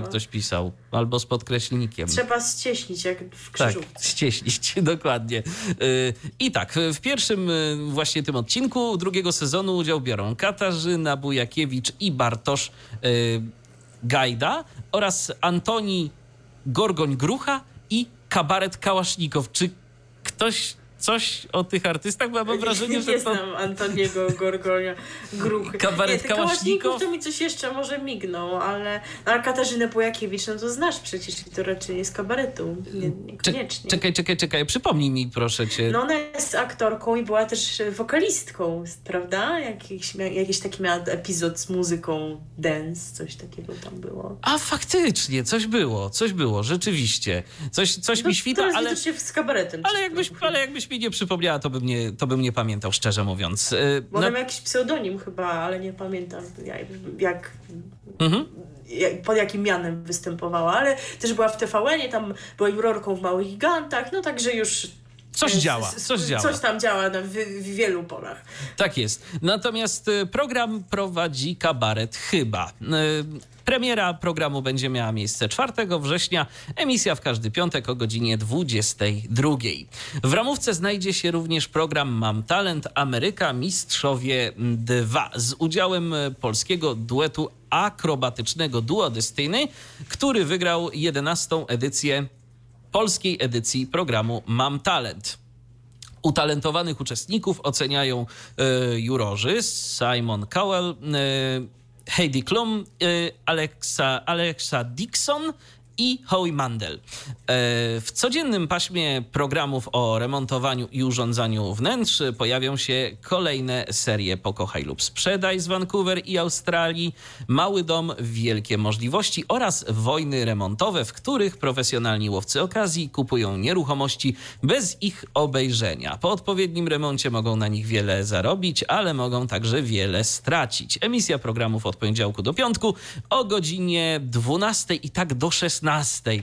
mocniejszego. ktoś pisał, albo z podkreślnikiem. Trzeba ścieśnić, jak w Tak, krzyżówce. ścieślić, dokładnie. Yy, I tak, w pierwszym yy, właśnie tym odcinku drugiego sezonu udział biorą Katarzyna Bujakiewicz i Bartosz yy, Gajda oraz Antoni Gorgoń-Grucha i Kabaret Kałasznikow. Czy ktoś coś o tych artystach? Bo ja mam wrażenie, nie że to... znam Antoniego Gorgonia Gruchy. Kabaret? Kałasznikow to mi coś jeszcze może mignął, ale a Katarzynę Pojakiewicz, no to znasz przecież, to raczej jest kabaretu, nie, niekoniecznie. Czekaj, czekaj, czekaj, przypomnij mi proszę cię. No ona jest aktorką i była też wokalistką, prawda? Jakiś, jakiś taki miała epizod z muzyką dance, coś takiego tam było. A faktycznie, coś było, coś było, rzeczywiście. Coś, coś No, mi świta, ale... widocznie z kabaretem. Ale jakbyś, ale jakbyś mi nie przypomniała, to bym nie, to bym nie pamiętał, szczerze mówiąc. Yy, Bo ma jakiś pseudonim chyba, ale nie pamiętam jak, jak, Mhm. jak, pod jakim mianem występowała, ale też była w TVN-ie, tam była jurorką w Małych Gigantach, no także już... Coś działa, coś działa. Coś tam działa na, w, w wielu polach. Tak jest. Natomiast y, program prowadzi kabaret chyba. Y, Premiera programu będzie miała miejsce 4 września, emisja w każdy piątek o godzinie 22. W ramówce znajdzie się również program Mam Talent Ameryka Mistrzowie 2 z udziałem y, polskiego duetu akrobatycznego Duo Dystyny, który wygrał 11. edycję polskiej edycji programu Mam Talent. Utalentowanych uczestników oceniają e, jurorzy Simon Cowell, e, Heidi Klum, e, Alexa, Alexa Dixon i Howie Mandel. E, w codziennym paśmie programów o remontowaniu i urządzaniu wnętrz pojawią się kolejne serie Pokochaj lub Sprzedaj z Vancouver i Australii, Mały Dom, Wielkie Możliwości oraz Wojny Remontowe, w których profesjonalni łowcy okazji kupują nieruchomości bez ich obejrzenia. Po odpowiednim remoncie mogą na nich wiele zarobić, ale mogą także wiele stracić. Emisja programów od poniedziałku do piątku o godzinie 12 i tak do 16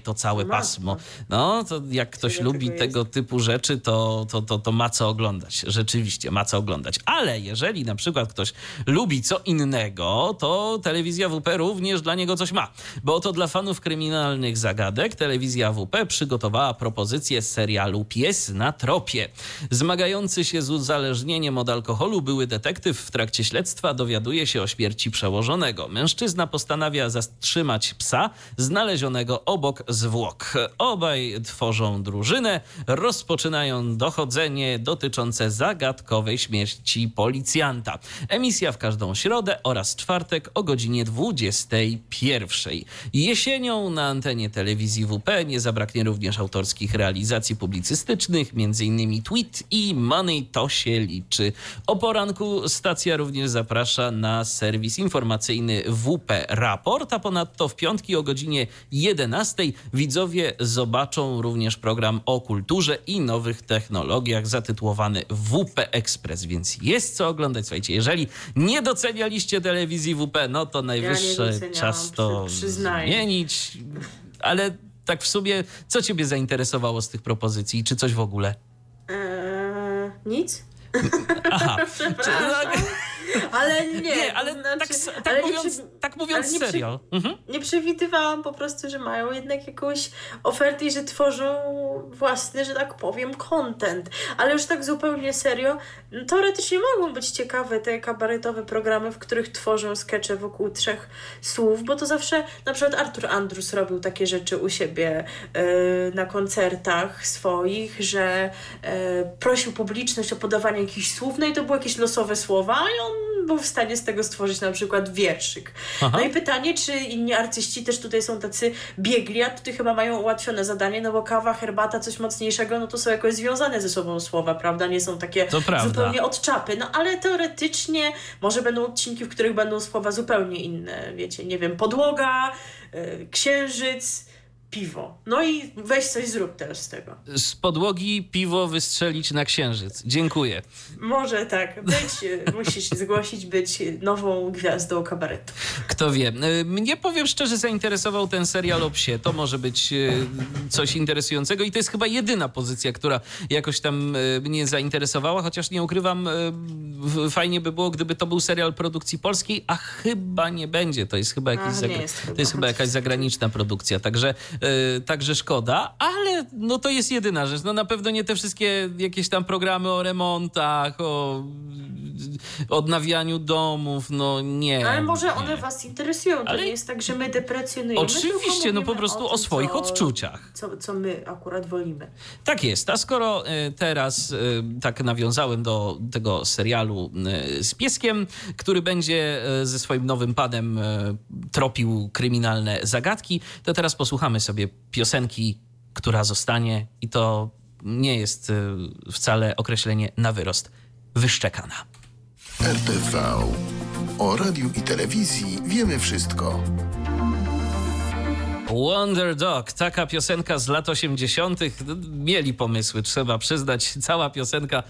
to całe Matko. pasmo. No, to jak ktoś lubi tego tego typu rzeczy, to, to, to, to ma co oglądać. Rzeczywiście, ma co oglądać. Ale jeżeli na przykład ktoś lubi co innego, to telewizja WP również dla niego coś ma. Bo oto dla fanów kryminalnych zagadek telewizja WP przygotowała propozycję serialu Pies na tropie. Zmagający się z uzależnieniem od alkoholu były detektyw w trakcie śledztwa dowiaduje się o śmierci przełożonego. Mężczyzna postanawia zatrzymać psa znalezionego obok zwłok. Obaj tworzą drużynę, rozpoczynają dochodzenie dotyczące zagadkowej śmierci policjanta. Emisja w każdą środę oraz czwartek o godzinie 21. Jesienią na antenie telewizji WP nie zabraknie również autorskich realizacji publicystycznych, m.in. Tweet i Money to się liczy. O poranku stacja również zaprasza na serwis informacyjny WP Raport, a ponadto w piątki o godzinie 11 widzowie zobaczą również program o kulturze i nowych technologiach zatytułowany WP Express, więc jest co oglądać. Słuchajcie, jeżeli nie docenialiście telewizji WP, no to najwyższy doceniałam, czas to przy- zmienić. Ale tak w sumie, co ciebie zainteresowało z tych propozycji? Czy coś w ogóle? Eee, nic? Aha. Przepraszam. Ale Ale nie, Nie, ale znaczy, tak, tak ale nie mówiąc, przy- tak mówiąc nie przy- serial. Mhm. Nie przewidywałam po prostu, że mają jednak jakąś ofertę i że tworzą własny, że tak powiem, content. Ale już tak zupełnie serio, no, teoretycznie mogą być ciekawe te kabaretowe programy, w których tworzą skecze wokół trzech słów, bo to zawsze na przykład Artur Andrus robił takie rzeczy u siebie e, na koncertach swoich, że e, prosił publiczność o podawanie jakichś słów, no i to były jakieś losowe słowa i on był w stanie z tego stworzyć na przykład wierszyk. Aha. No i pytanie, czy inni artyści też tutaj są tacy biegli, a tutaj chyba mają ułatwione zadanie, no bo kawa, herbata, coś mocniejszego, no to są jakoś związane ze sobą słowa, prawda? Nie są takie zupełnie od czapy. No ale teoretycznie może będą odcinki, w których będą słowa zupełnie inne, wiecie, nie wiem, podłoga, y, księżyc, piwo. No i weź coś zrób teraz z tego. Z podłogi piwo wystrzelić na księżyc. Dziękuję. Może tak, być, musisz zgłosić być nową gwiazdą kabaretu. Kto wie. Y, Mnie powiem szczerze, zainteresował ten serial o psie. To może być y, coś interesującego i to jest chyba jedyna pozycja, która jakoś tam y, mnie zainteresowała, chociaż nie ukrywam, fajnie by było, gdyby to był serial produkcji polskiej, a chyba nie będzie. To jest chyba, jakiś jest chyba. to jest chyba jakaś zagraniczna produkcja, także, także szkoda, ale no to jest jedyna rzecz. No na pewno nie te wszystkie jakieś tam programy o remontach, o odnawianiu domów, no nie. Ale może nie. one was interesują. To Ale- nie jest tak, że my deprecjonujemy. Oczywiście, no po prostu o, tym, swoich co, odczuciach. Co, co my akurat wolimy. Tak jest. A skoro y, teraz y, tak nawiązałem do tego serialu z pieskiem, który będzie ze swoim nowym padem tropił kryminalne zagadki, to teraz posłuchamy sobie piosenki, która zostanie i to nie jest y, wcale określenie na wyrost. Wyszczekana. RTV. O radiu i telewizji wiemy wszystko. Wonder Dog, taka piosenka z lat 80. Mieli pomysły, trzeba przyznać. Cała piosenka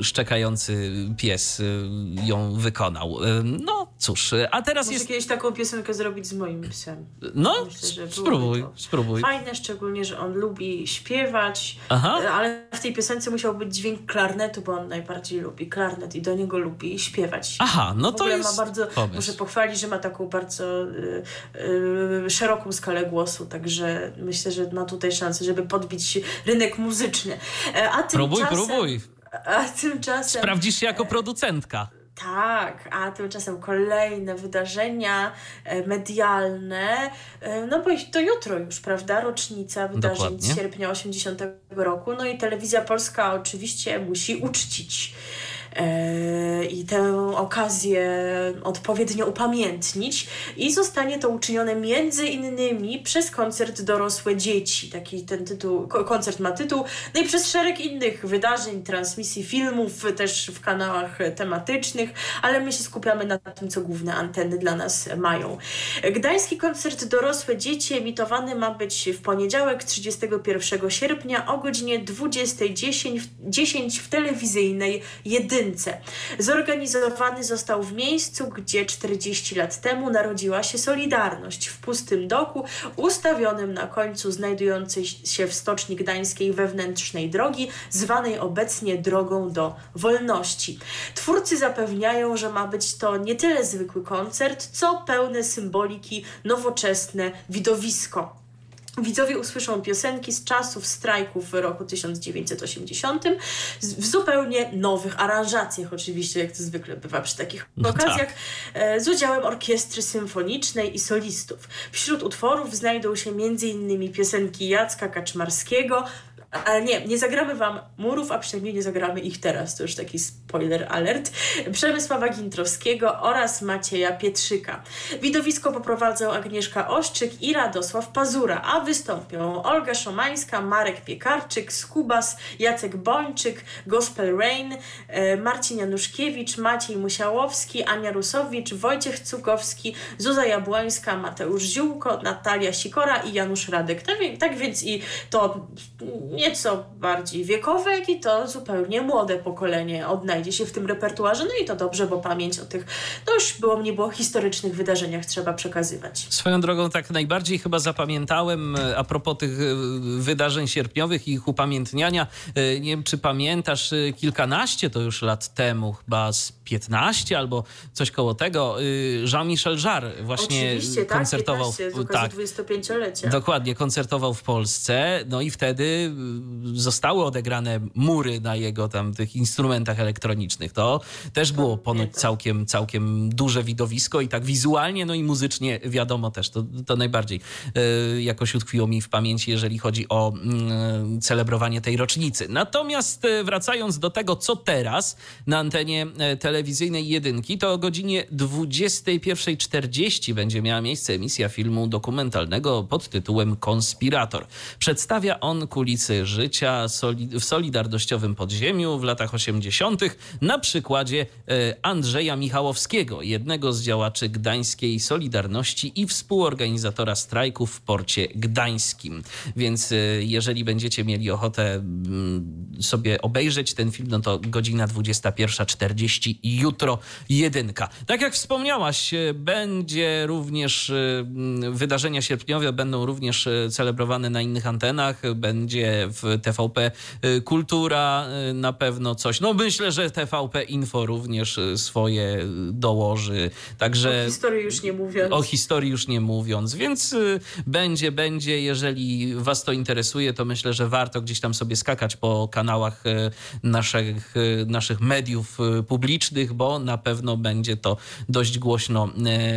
y, szczekający pies y, ją wykonał. Y, no cóż, y, a teraz Muszę jest. kiedyś taką piosenkę zrobić z moim psem. No, Myślę, spróbuj, spróbuj. Fajne, szczególnie, że on lubi śpiewać, Aha. e, ale w tej piosence musiał być dźwięk klarnetu, bo on najbardziej lubi klarnet i do niego lubi śpiewać. Aha, no to jest ma bardzo, pomysł. muszę pochwalić, że ma taką bardzo y, y, szeroką skalę głosu, także myślę, że ma tutaj szansę, żeby podbić rynek muzyczny. E, A Próbuj, tymczasem, próbuj. A tymczasem... Sprawdzisz się jako producentka. Tak, a tymczasem kolejne wydarzenia e, medialne, e, no bo to jutro już, prawda, rocznica wydarzeń Dokładnie. z sierpnia 80 roku, no i telewizja polska oczywiście musi uczcić i tę okazję odpowiednio upamiętnić i zostanie to uczynione między innymi przez koncert Dorosłe Dzieci, taki ten tytuł, ko- koncert ma tytuł, no i przez szereg innych wydarzeń, transmisji filmów, też w kanałach tematycznych, ale my się skupiamy na tym, co główne anteny dla nas mają. Gdański koncert Dorosłe Dzieci emitowany ma być w poniedziałek 31 sierpnia o godzinie 20.10 w, 10 w telewizyjnej Zorganizowany został w miejscu, gdzie 40 lat temu narodziła się Solidarność w pustym doku ustawionym na końcu znajdującej się w Stoczni Gdańskiej wewnętrznej drogi, zwanej obecnie Drogą do Wolności. Twórcy zapewniają, że ma być to nie tyle zwykły koncert, co pełne symboliki, nowoczesne widowisko. Widzowie usłyszą piosenki z czasów strajków w roku 1980 z- w zupełnie nowych aranżacjach, oczywiście, jak to zwykle bywa przy takich No okazjach, e, z udziałem orkiestry symfonicznej i solistów. Wśród utworów znajdą się m.in. piosenki Jacka Kaczmarskiego, ale nie, nie zagramy wam murów, a przynajmniej nie zagramy ich teraz. To już taki spoiler alert. Przemysława Gintrowskiego oraz Macieja Pietrzyka. Widowisko poprowadzą Agnieszka Oszczyk i Radosław Pazura, a wystąpią Olga Szomańska, Marek Piekarczyk, Skubas, Jacek Bończyk, Gospel Rain, e, Marcin Januszkiewicz, Maciej Musiałowski, Ania Rusowicz, Wojciech Cukowski, Zuza Jabłońska, Mateusz Ziółko, Natalia Sikora i Janusz Radek. Tak, tak więc i to nieco bardziej wiekowe, jak i to zupełnie młode pokolenie odnajdzie się w tym repertuarze. No i to dobrze, bo pamięć o tych dość było nie było historycznych wydarzeniach trzeba przekazywać. Swoją drogą tak najbardziej chyba zapamiętałem e, a propos tych e, wydarzeń sierpniowych i ich upamiętniania. E, Nie wiem, czy pamiętasz, kilkanaście to już lat temu, chyba z 15 albo coś koło tego, e, Jean-Michel Jarre właśnie Oczywiście, tak, koncertował. 15, w- okazji tak, 25-lecia. Dokładnie, koncertował w Polsce, no i wtedy y, zostały odegrane mury na jego tam tych instrumentach elektronicznych. To też było ponoć Pamiętam. całkiem, całkiem duże widowisko i tak wizualnie, no i muzycznie wiadomo też. To, to najbardziej y, jakoś utkwiło mi w pamięci, jeżeli chodzi o mm, celebrowanie tej rocznicy. Natomiast y, wracając do tego, co teraz na antenie e, telewizyjnej jedynki, to o godzinie 21.40 będzie miała miejsce emisja filmu dokumentalnego pod tytułem Konspirator. Przedstawia on kulisy życia w solidarnościowym podziemiu w latach 80. na przykładzie e, Andrzeja Michałowskiego, jednego z działaczy gdańskiej Solidarności i współorganizatora strajków w porcie gdańskim. Więc e, jeżeli będziecie mieli ochotę mm, sobie obejrzeć ten film, no to godzina 21.40 jutro jedynka. Tak jak wspomniałaś, e, będzie również e, wydarzenia sierpniowe będą również e, celebrowane na innych antenach. Będzie w TVP Kultura na pewno coś. No myślę, że TVP Info również swoje dołoży. Także O historii już nie mówiąc. o historii już nie mówiąc, więc będzie, będzie. Jeżeli Was to interesuje, to myślę, że warto gdzieś tam sobie skakać po kanałach naszych, naszych mediów y, publicznych, bo na pewno będzie to dość głośno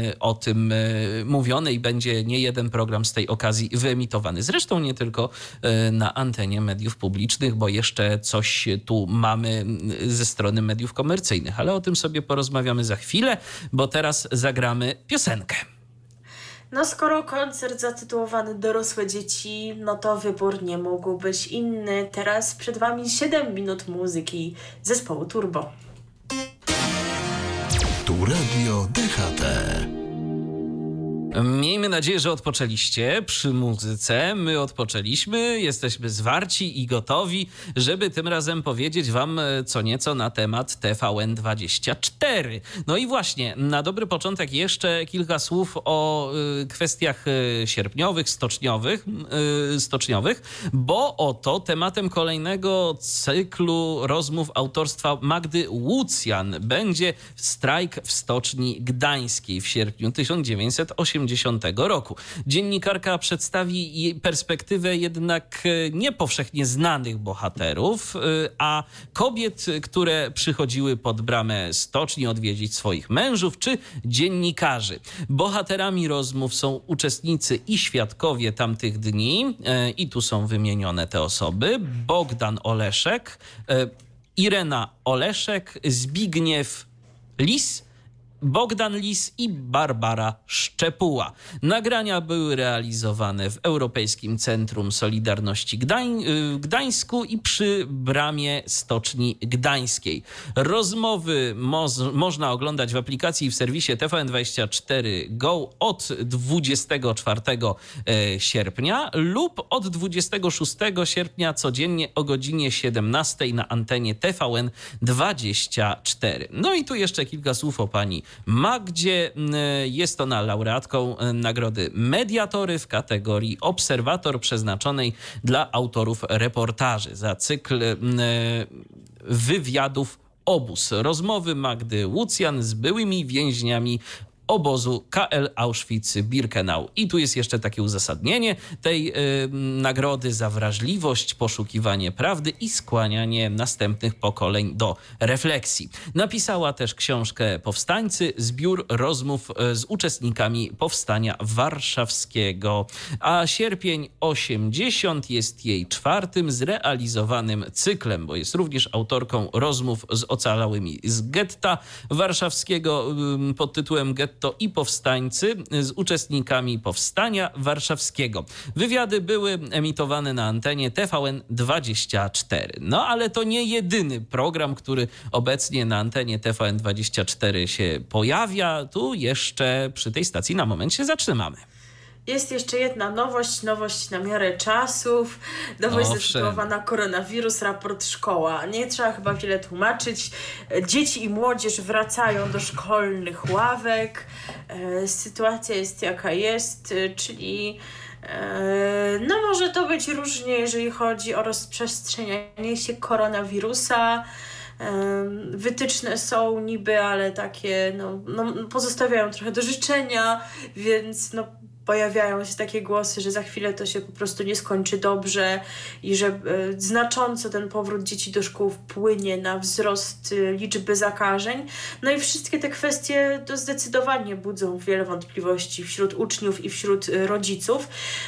y, o tym y, mówione i będzie nie jeden program z tej okazji wyemitowany. Zresztą nie tylko y, na antenie mediów publicznych, bo jeszcze coś tu mamy y, ze strony mediów komercyjnych, ale o tym sobie porozmawiamy za chwilę, bo teraz zagramy piosenkę. No skoro koncert zatytułowany Dorosłe dzieci, no to wybór nie mógł być inny. Teraz przed Wami 7 minut muzyki zespołu Turbo. Tu Radio DHT. Miejmy nadzieję, że odpoczęliście przy muzyce. My odpoczęliśmy, jesteśmy zwarci i gotowi, żeby tym razem powiedzieć Wam e, co nieco na temat TVN24. No i właśnie, na dobry początek jeszcze kilka słów o y, kwestiach y, sierpniowych, stoczniowych, stoczniowych, bo oto tematem kolejnego cyklu rozmów autorstwa Magdy Łucjan będzie strajk w Stoczni Gdańskiej w sierpniu 1980 roku. Dziennikarka przedstawi perspektywę jednak e, nie powszechnie znanych bohaterów, e, a kobiet, które przychodziły pod bramę stoczni odwiedzić swoich mężów, czy dziennikarzy. Bohaterami rozmów są uczestnicy i świadkowie tamtych dni, e, i tu są wymienione te osoby: Bogdan Oleszek, Irena Oleszek, Zbigniew Lis, Bogdan Lis i Barbara Szczepuła. Nagrania były realizowane w Europejskim Centrum Solidarności Gdań, y, Gdańsku i przy bramie Stoczni Gdańskiej. Rozmowy można oglądać w aplikacji i w serwisie TVN24 Go od 24 e, sierpnia lub od 26 sierpnia codziennie o godzinie 17 na antenie TVN24. No i tu jeszcze kilka słów o pani Magdzie. Jest ona laureatką y, nagrody Mediatory w kategorii Obserwator przeznaczonej dla autorów reportaży za cykl wywiadów Obóz. Rozmowy Magdy Łucjan z byłymi więźniami obozu KL Auschwitz-Birkenau. I tu jest jeszcze takie uzasadnienie tej y, nagrody za wrażliwość, poszukiwanie prawdy i skłanianie następnych pokoleń do refleksji. Napisała też książkę Powstańcy, zbiór rozmów y, z uczestnikami Powstania Warszawskiego. A sierpień 80 jest jej czwartym zrealizowanym cyklem, bo jest również autorką rozmów z ocalałymi z getta warszawskiego pod tytułem Getto i powstańcy z uczestnikami Powstania Warszawskiego. Wywiady były emitowane na antenie TVN24. No ale to nie jedyny program, który obecnie na antenie TVN24 się pojawia. Tu jeszcze przy tej stacji na moment się zatrzymamy. Jest jeszcze jedna nowość, nowość na miarę czasów, nowość Owszem. zatytułowana Koronawirus, raport szkoła. Nie trzeba chyba wiele tłumaczyć. Dzieci i młodzież wracają do szkolnych ławek. E, Sytuacja jest jaka jest, e, czyli e, no może to być różnie, jeżeli chodzi o rozprzestrzenianie się koronawirusa. Wytyczne są niby, ale takie no, no, pozostawiają trochę do życzenia, więc no, pojawiają się takie głosy, że za chwilę to się po prostu nie skończy dobrze i że e, znacząco ten powrót dzieci do szkół wpłynie na wzrost e, liczby zakażeń. No i wszystkie te kwestie to zdecydowanie budzą wiele wątpliwości wśród uczniów i wśród e, rodziców.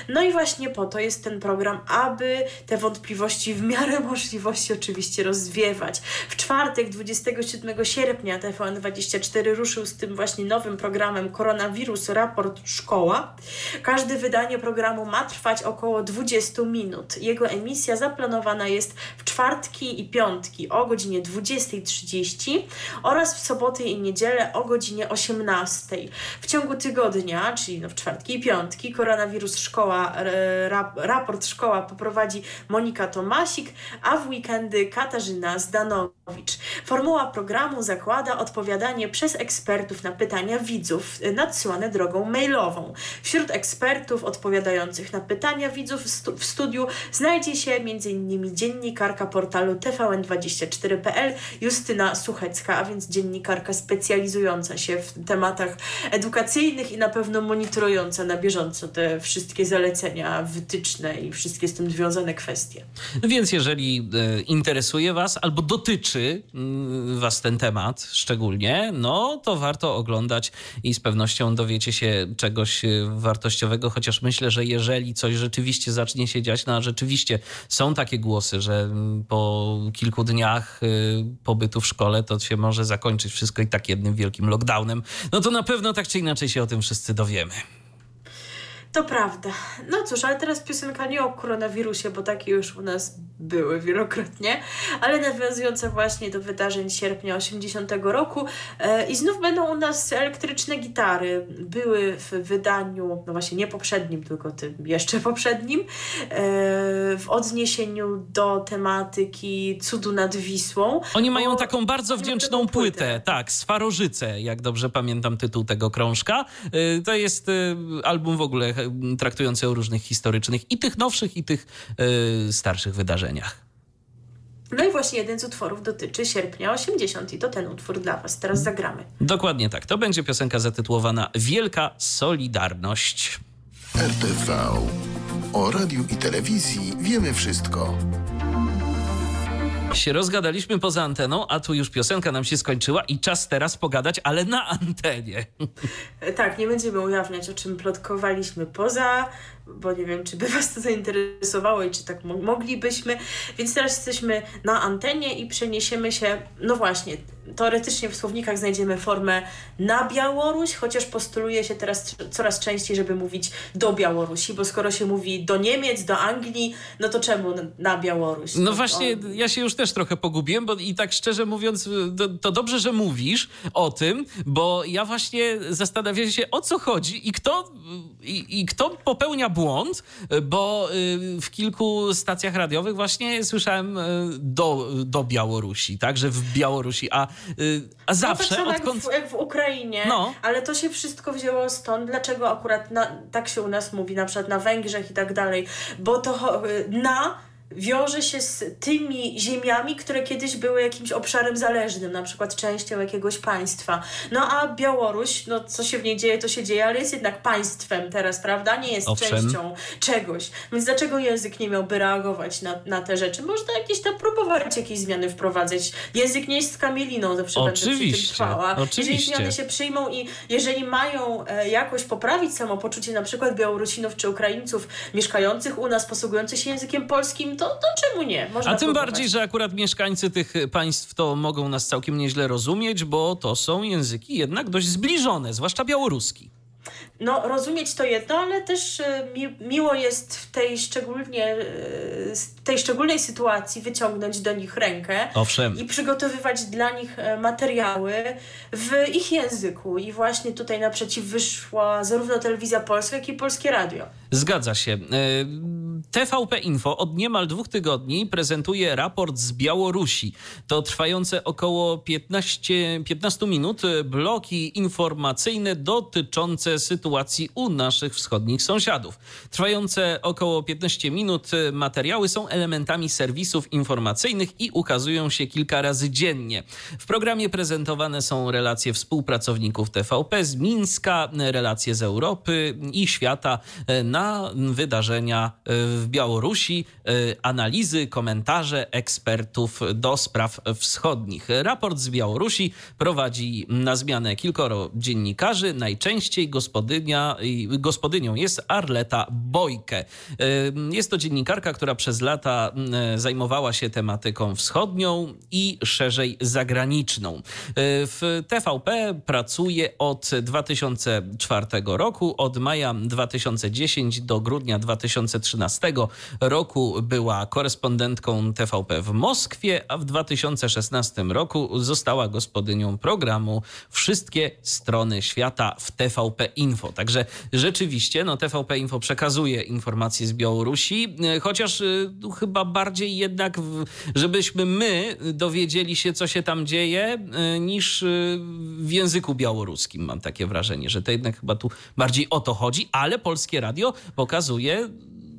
No i właśnie po to jest ten program, aby te wątpliwości w miarę możliwości oczywiście rozwiewać. W czwartek, 27 sierpnia TVN24 ruszył z tym właśnie nowym programem Koronawirus Raport Szkoła. Każde wydanie programu ma trwać około 20 minut. Jego emisja zaplanowana jest w czwartki i piątki o godzinie 20.30 oraz w soboty i niedzielę o godzinie 18.00. W ciągu tygodnia, czyli no w czwartki i piątki, koronawirus szkoła, e, rap, raport szkoła poprowadzi Monika Tomasik, a w weekendy Katarzyna Zdanowicz. Formuła programu zakłada odpowiadanie przez ekspertów na pytania widzów nadsyłane drogą mailową. Wśród ekspertów odpowiadających na pytania widzów w, stu- w studiu znajdzie się m.in. dziennikarka portalu tvn24.pl Justyna Suchecka, a więc dziennikarka specjalizująca się w tematach edukacyjnych i na pewno monitorująca na bieżąco te wszystkie zalecenia, wytyczne i wszystkie z tym związane kwestie. Więc jeżeli e, interesuje Was albo dotyczy mm, Was ten temat szczególnie, no to warto oglądać i z pewnością dowiecie się czegoś e, wartościowego, chociaż myślę, że jeżeli coś rzeczywiście zacznie się dziać, no a rzeczywiście są takie głosy, że mm, po kilku dniach e, pobytu w szkole to się może zakończyć wszystko i tak jednym wielkim lockdownem, no to na pewno tak czy inaczej się o tym wszyscy dowiemy. To prawda. No cóż, ale teraz piosenka nie o koronawirusie, bo takie już u nas były wielokrotnie, ale nawiązujące właśnie do wydarzeń sierpnia 80 roku. E, I znów będą u nas elektryczne gitary. Były w wydaniu, no właśnie nie poprzednim, tylko tym jeszcze poprzednim, e, w odniesieniu do tematyki Cudu nad Wisłą. Oni mają Bo- taką bardzo wdzięczną płytę. płytę, tak, Swarożyce, jak dobrze pamiętam tytuł tego krążka. Y, To jest y, album w ogóle traktujący o różnych historycznych i tych nowszych, i tych y, starszych wydarzeniach. No i właśnie jeden z utworów dotyczy sierpnia 80 i to ten utwór dla Was teraz zagramy. Dokładnie tak. To będzie piosenka zatytułowana Wielka Solidarność. RTV. O radiu i telewizji wiemy wszystko. Się rozgadaliśmy poza anteną, a tu już piosenka nam się skończyła i czas teraz pogadać, ale na antenie. E, Tak, nie będziemy ujawniać, o czym plotkowaliśmy poza, bo nie wiem, czy by Was to zainteresowało i czy tak mo- moglibyśmy. Więc teraz jesteśmy na antenie i przeniesiemy się, no właśnie, teoretycznie w słownikach znajdziemy formę na Białoruś, chociaż postuluje się teraz coraz częściej, żeby mówić do Białorusi, bo skoro się mówi do Niemiec, do Anglii, no to czemu na Białoruś? No właśnie, ja się już też trochę pogubiłem, bo i tak szczerze mówiąc, to, to dobrze, że mówisz o tym, bo ja właśnie zastanawiam się, o co chodzi i kto, i, i kto popełnia błąd, bo y, w kilku stacjach radiowych właśnie słyszałem y, do, do Białorusi, tak, że w Białorusi, a, y, a No zawsze tak samo odkąd... jak, w, jak w Ukrainie, No. ale to się wszystko wzięło stąd. Dlaczego akurat na, tak się u nas mówi, na przykład na Węgrzech i tak dalej? Bo to cho- na wiąże się z tymi ziemiami, które kiedyś były jakimś obszarem zależnym, na przykład częścią jakiegoś państwa. No a Białoruś, no co się w niej dzieje, to się dzieje, ale jest jednak państwem teraz, prawda? Nie jest Owszem. częścią czegoś. Więc dlaczego język nie miałby reagować na, na te rzeczy? Można jakieś tam próbować jakieś zmiany wprowadzać. Język nie jest skamieliną, zawsze będę przy tym Oczywiście, trwała. Jeżeli oczywiście. zmiany się przyjmą i jeżeli mają e, jakoś poprawić samopoczucie na przykład Białorusinów czy Ukraińców mieszkających u nas, posługujących się językiem polskim, to, to czemu nie? Można A tym próbować. bardziej, że akurat mieszkańcy tych państw to mogą nas całkiem nieźle rozumieć, bo to są języki jednak dość zbliżone, zwłaszcza białoruski. No, rozumieć to jedno, ale też e, mi, miło jest w tej szczególnie z tej szczególnej sytuacji wyciągnąć do nich rękę Owszem. i przygotowywać dla nich e, materiały w ich języku. I właśnie tutaj naprzeciw wyszła zarówno telewizja polska, jak i polskie radio. Zgadza się. E, TVP Info od niemal dwóch tygodni prezentuje raport z Białorusi. To trwające około 15, 15 minut bloki informacyjne dotyczące sytuacji u naszych wschodnich sąsiadów. Trwające około 15 minut materiały są elementami serwisów informacyjnych i ukazują się kilka razy dziennie. W programie prezentowane są relacje współpracowników TVP z Mińska, relacje z Europy i świata na wydarzenia w Białorusi, analizy, komentarze ekspertów do spraw wschodnich. Raport z Białorusi prowadzi na zmianę kilkoro dziennikarzy, najczęściej gospodynia, gospodynią jest Arleta Bojke. Jest to dziennikarka, która przez lata zajmowała się tematyką wschodnią i szerzej zagraniczną. W TVP pracuje od 2004 roku, od maja 2010 do grudnia 2013 roku była korespondentką TVP w Moskwie, a w 2016 roku została gospodynią programu Wszystkie strony świata w TVP Info. Także rzeczywiście no, TVP Info przekazuje informacje z Białorusi, chociaż y, chyba bardziej jednak, żebyśmy my dowiedzieli się, co się tam dzieje, y, niż w języku białoruskim. Mam takie wrażenie, że to jednak chyba tu bardziej o to chodzi, ale Polskie Radio pokazuje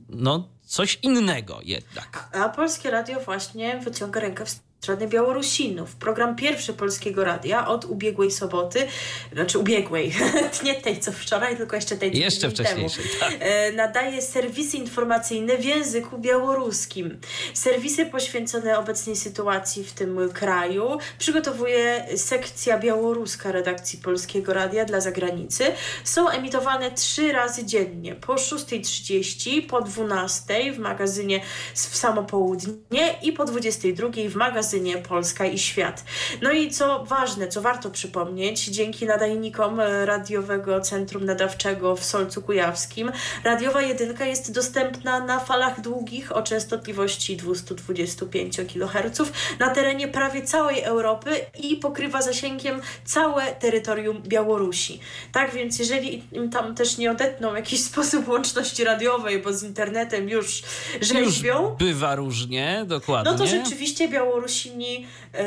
no, coś innego jednak. A Polskie Radio właśnie wyciąga rękę w stronę Białorusinów. Program pierwszy Polskiego Radia od ubiegłej soboty, znaczy ubiegłej, nie tej co wczoraj, tylko jeszcze tej Jeszcze wcześniejszej, tak. nadaje serwisy informacyjne w języku białoruskim. Serwisy poświęcone obecnej sytuacji w tym kraju przygotowuje sekcja białoruska redakcji Polskiego Radia dla zagranicy. Są emitowane trzy razy dziennie, po 6.30, po 12.00 w magazynie w samo południe i po 22.00 w magazynie magazynie Polska i Świat. No i co ważne, co warto przypomnieć, dzięki nadajnikom Radiowego Centrum Nadawczego w Solcu Kujawskim, radiowa jedynka jest dostępna na falach długich o częstotliwości 225 kHz na terenie prawie całej Europy i pokrywa zasięgiem całe terytorium Białorusi. Tak więc jeżeli im tam też nie odetną w jakiś sposób łączności radiowej, bo z internetem już rzeźbią... Już bywa różnie, dokładnie. No to rzeczywiście Białorusi Białorusini, e,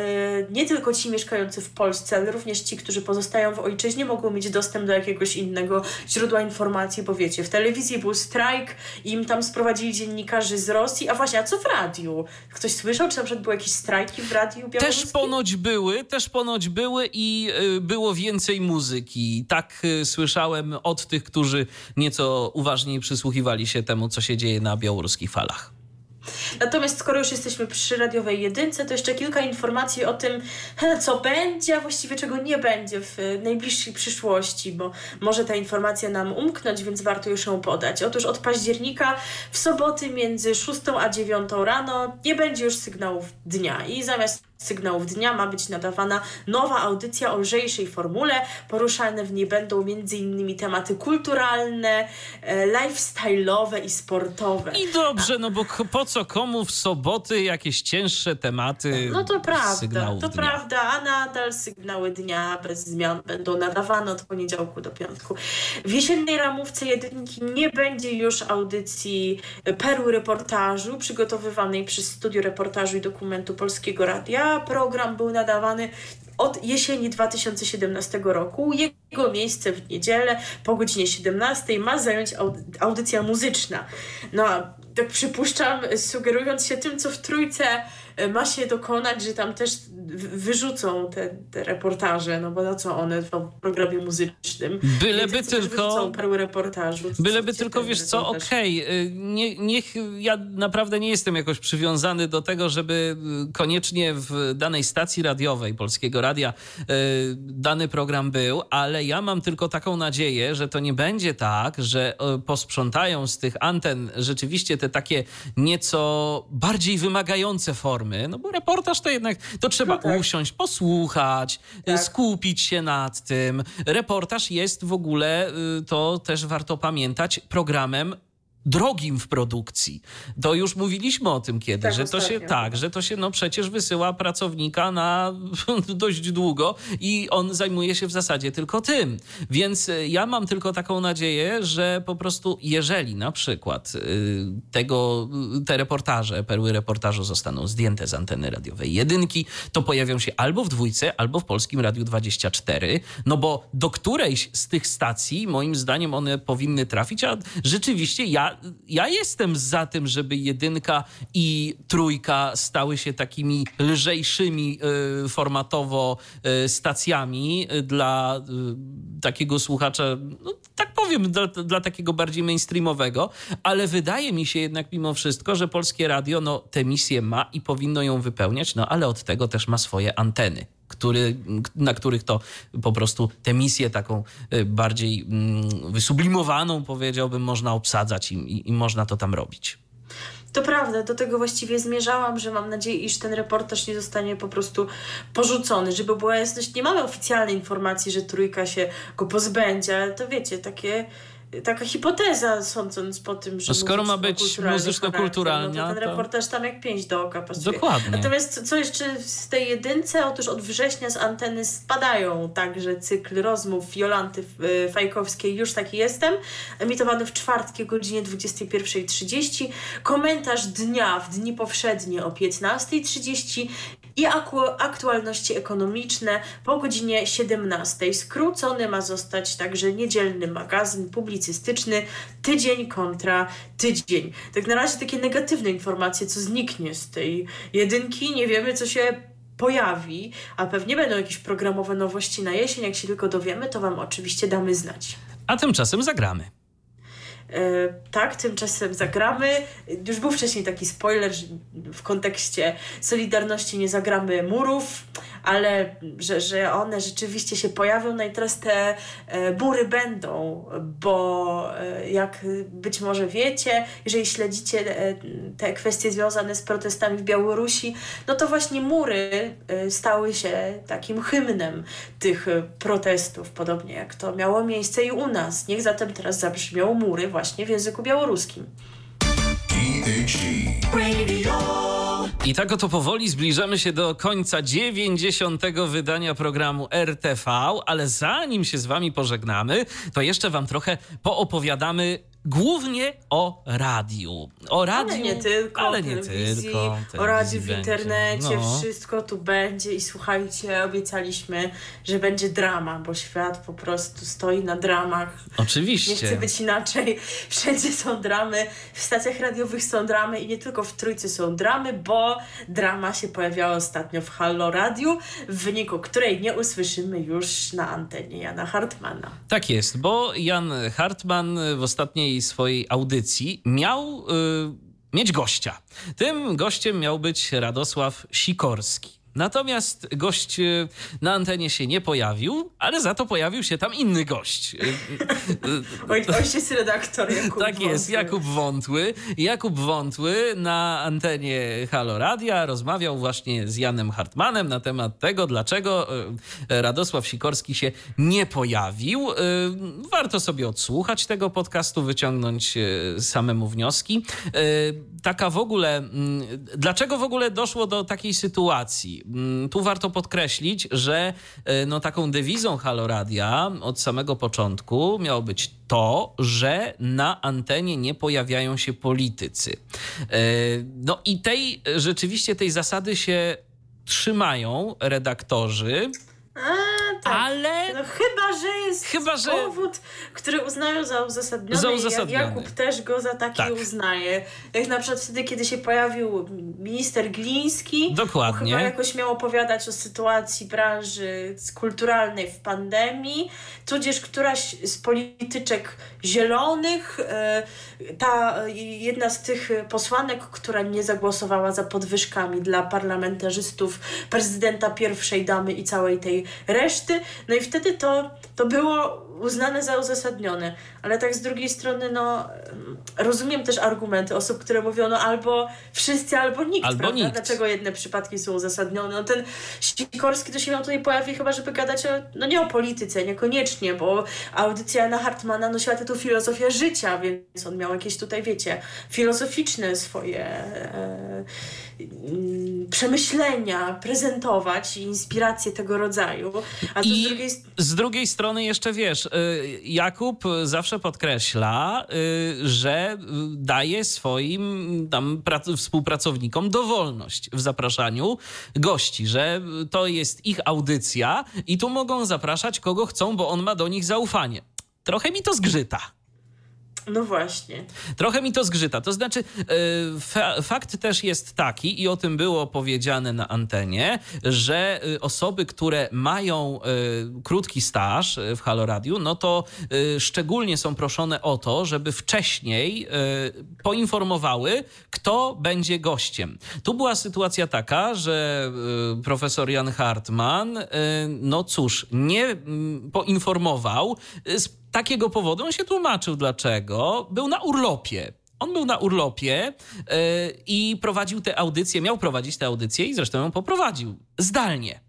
nie tylko ci mieszkający w Polsce, ale również ci, którzy pozostają w ojczyźnie, mogą mieć dostęp do jakiegoś innego źródła informacji, bo wiecie, w telewizji był strajk im tam sprowadzili dziennikarzy z Rosji, a właśnie, a co w radiu? Ktoś słyszał, czy na przykład były jakieś strajki w radiu białoruskim? Też ponoć były, też ponoć były i y, było więcej muzyki. Tak y, słyszałem od tych, którzy nieco uważniej przysłuchiwali się temu, co się dzieje na białoruskich falach. Natomiast skoro już jesteśmy przy radiowej jedynce, to jeszcze kilka informacji o tym, co będzie, a właściwie czego nie będzie w najbliższej przyszłości, bo może ta informacja nam umknąć, więc warto już ją podać. Otóż od października w soboty między 6 a 9 rano nie będzie już sygnałów dnia i zamiast sygnałów dnia ma być nadawana nowa audycja o lżejszej formule. Poruszane w niej będą m.in. tematy kulturalne, e, lifestyle'owe i sportowe. I dobrze, no bo po co komu w soboty jakieś cięższe tematy No to prawda, to dnia. prawda, a nadal sygnały dnia bez zmian będą nadawane od poniedziałku do piątku. W jesiennej ramówce jedynki nie będzie już audycji perły reportażu przygotowywanej przez Studio Reportażu i Dokumentu Polskiego Radia. Program był nadawany od jesieni 2017 roku. Jego miejsce w niedzielę po godzinie 17 ma zająć audy- audycja muzyczna. No, tak przypuszczam, sugerując się tym, co w trójce ma się dokonać, że tam też wyrzucą te, te reportaże, no bo na co one w programie muzycznym. Byleby tylko- perły reportażu. Byleby tylko, wiesz co, okej, y, nie, niech, ja naprawdę nie jestem jakoś przywiązany do tego, żeby y, koniecznie w danej stacji radiowej Polskiego Radia y, dany program był, ale ja mam tylko taką nadzieję, że to nie będzie tak, że y, posprzątają z tych anten rzeczywiście te takie nieco bardziej wymagające formy, formy, no bo reportaż to jednak, to trzeba No tak. usiąść, posłuchać, y, Tak. skupić się nad tym. Reportaż jest w ogóle, y, to też warto pamiętać, programem drogim w produkcji. To już mówiliśmy o tym kiedy, Tak, że to się ostatnio. tak, że to się no przecież wysyła pracownika na dość długo i on zajmuje się w zasadzie tylko tym. Więc y, ja mam tylko taką nadzieję, że po prostu jeżeli na przykład y, tego, y, te reportaże, perły reportażu zostaną zdjęte z anteny radiowej jedynki, to pojawią się albo w dwójce, albo w Polskim Radiu 24, no bo do którejś z tych stacji moim zdaniem one powinny trafić, a rzeczywiście ja, ja jestem za tym, żeby jedynka i trójka stały się takimi lżejszymi y, formatowo y, stacjami y, dla y, takiego słuchacza, no, tak powiem, dla, dla takiego bardziej mainstreamowego, ale wydaje mi się jednak mimo wszystko, że Polskie Radio no, tę misję ma i powinno ją wypełniać, no ale od tego też ma swoje anteny. Który, na których to po prostu tę misję taką y, bardziej mm, wysublimowaną, powiedziałbym, można obsadzać i, i, i można to tam robić. To prawda, do tego właściwie zmierzałam, że mam nadzieję, iż ten reportaż nie zostanie po prostu porzucony, żeby była jasność. Nie mamy oficjalnej informacji, że trójka się go pozbędzie, ale to wiecie, takie, taka hipoteza, sądząc po tym, że No skoro ma być muzyczno-kulturalna, no ten reportaż tam jak pięć do oka pasuje. Dokładnie. Natomiast co- co jeszcze z tej jedynce? Otóż od września z anteny spadają także cykl rozmów Jolanty y, Fajkowskiej Już taki jestem, emitowany w czwartki o godzinie 21.30, komentarz dnia w dni powszednie o 15.30 i aktualności ekonomiczne po godzinie 17. Skrócony ma zostać także niedzielny magazyn publicystyczny Tydzień kontra Tydzień. Tak na razie takie negatywne informacje, co zniknie z tej jedynki. Nie wiemy, co się pojawi, a pewnie będą jakieś programowe nowości na jesień. Jak się tylko dowiemy, to Wam oczywiście damy znać. A tymczasem zagramy. E, tak, tymczasem zagramy. Już był wcześniej taki spoiler, w kontekście Solidarności nie zagramy murów, ale że, że one rzeczywiście się pojawią. No i teraz te e, mury będą, bo e, jak być może wiecie, jeżeli śledzicie e, te kwestie związane z protestami w Białorusi, no to właśnie mury stały się takim hymnem tych protestów, podobnie jak to miało miejsce i u nas. Niech zatem teraz zabrzmią mury właśnie w języku białoruskim. I tak oto powoli zbliżamy się do końca 90. wydania programu RTV, ale zanim się z wami pożegnamy, to jeszcze wam trochę poopowiadamy głównie o radiu. O radiu, Ale nie tylko, ale o nie tylko. o radiu w internecie, No. wszystko tu będzie i słuchajcie, obiecaliśmy, że będzie drama, bo świat po prostu stoi na dramach. Oczywiście. Nie chce być inaczej. Wszędzie są dramy, w stacjach radiowych są dramy i nie tylko w Trójcy są dramy, bo drama się pojawiała ostatnio w Hallo Radiu, w wyniku której nie usłyszymy już na antenie Jana Hartmana. Tak jest, bo Jan Hartman w ostatniej swojej audycji miał y, mieć gościa. Tym gościem miał być Radosław Sikorski. Natomiast gość y, na antenie się nie pojawił, ale za to pojawił się tam inny gość. Y, y, Oj, ojciec redaktor Jakub tak jest, Wąsy. Jakub Wątły. Jakub Wątły na antenie Halo Radia rozmawiał właśnie z Janem Hartmanem na temat tego, dlaczego Radosław Sikorski się nie pojawił. Warto sobie odsłuchać tego podcastu, wyciągnąć samemu wnioski. Taka w ogóle, mm, dlaczego w ogóle doszło do takiej sytuacji? Mm, Tu warto podkreślić, że e, no, taką dewizą Halo Radia od samego początku miało być to, że na antenie nie pojawiają się politycy. E, No i tej rzeczywiście tej zasady się trzymają redaktorzy, tak. ale No chyba, że jest Chyba, że- powód, który uznają za uzasadniony. Za uzasadniony. Jakub też go za taki Tak. uznaje. Jak na przykład wtedy, kiedy się pojawił minister Gliński. Dokładnie. Chyba jakoś miał opowiadać o sytuacji branży kulturalnej w pandemii, tudzież któraś z polityczek zielonych, e, ta jedna z tych posłanek, która nie zagłosowała za podwyżkami dla parlamentarzystów, prezydenta pierwszej damy i całej tej reszty. No i wtedy to, to było uznane za uzasadnione, ale tak z drugiej strony, no rozumiem też argumenty osób, które mówią, no albo wszyscy, albo nikt, Albo prawda? nikt. Dlaczego jedne przypadki są uzasadnione? No ten Sikorski to się nam tutaj pojawi chyba, żeby gadać o, no nie o polityce, niekoniecznie, bo audycja na Hartmana nosiła tytuł Filozofia Życia, więc on miał jakieś tutaj, wiecie, filozoficzne swoje e, mm, przemyślenia prezentować i inspiracje tego rodzaju. A z I drugiej strony z drugiej strony jeszcze wiesz, Jakub zawsze podkreśla, y, że y, daje swoim tam prac- współpracownikom dowolność w zapraszaniu gości, że to jest ich audycja i tu mogą zapraszać kogo chcą, bo on ma do nich zaufanie. Trochę mi to zgrzyta. No właśnie. Trochę mi to zgrzyta. To znaczy, e, fa fakt też jest taki, i o tym było powiedziane na antenie, że e, osoby, które mają e, krótki staż w Halo Radio, no to szczególnie są proszone o to, żeby wcześniej poinformowały, kto będzie gościem. Tu była sytuacja taka, że profesor Jan Hartman, no cóż, nie mm, poinformował z takiego powodu, on się tłumaczył dlaczego, był na urlopie. On był na urlopie yy, i prowadził tę audycję, miał prowadzić tę audycję i zresztą ją poprowadził zdalnie.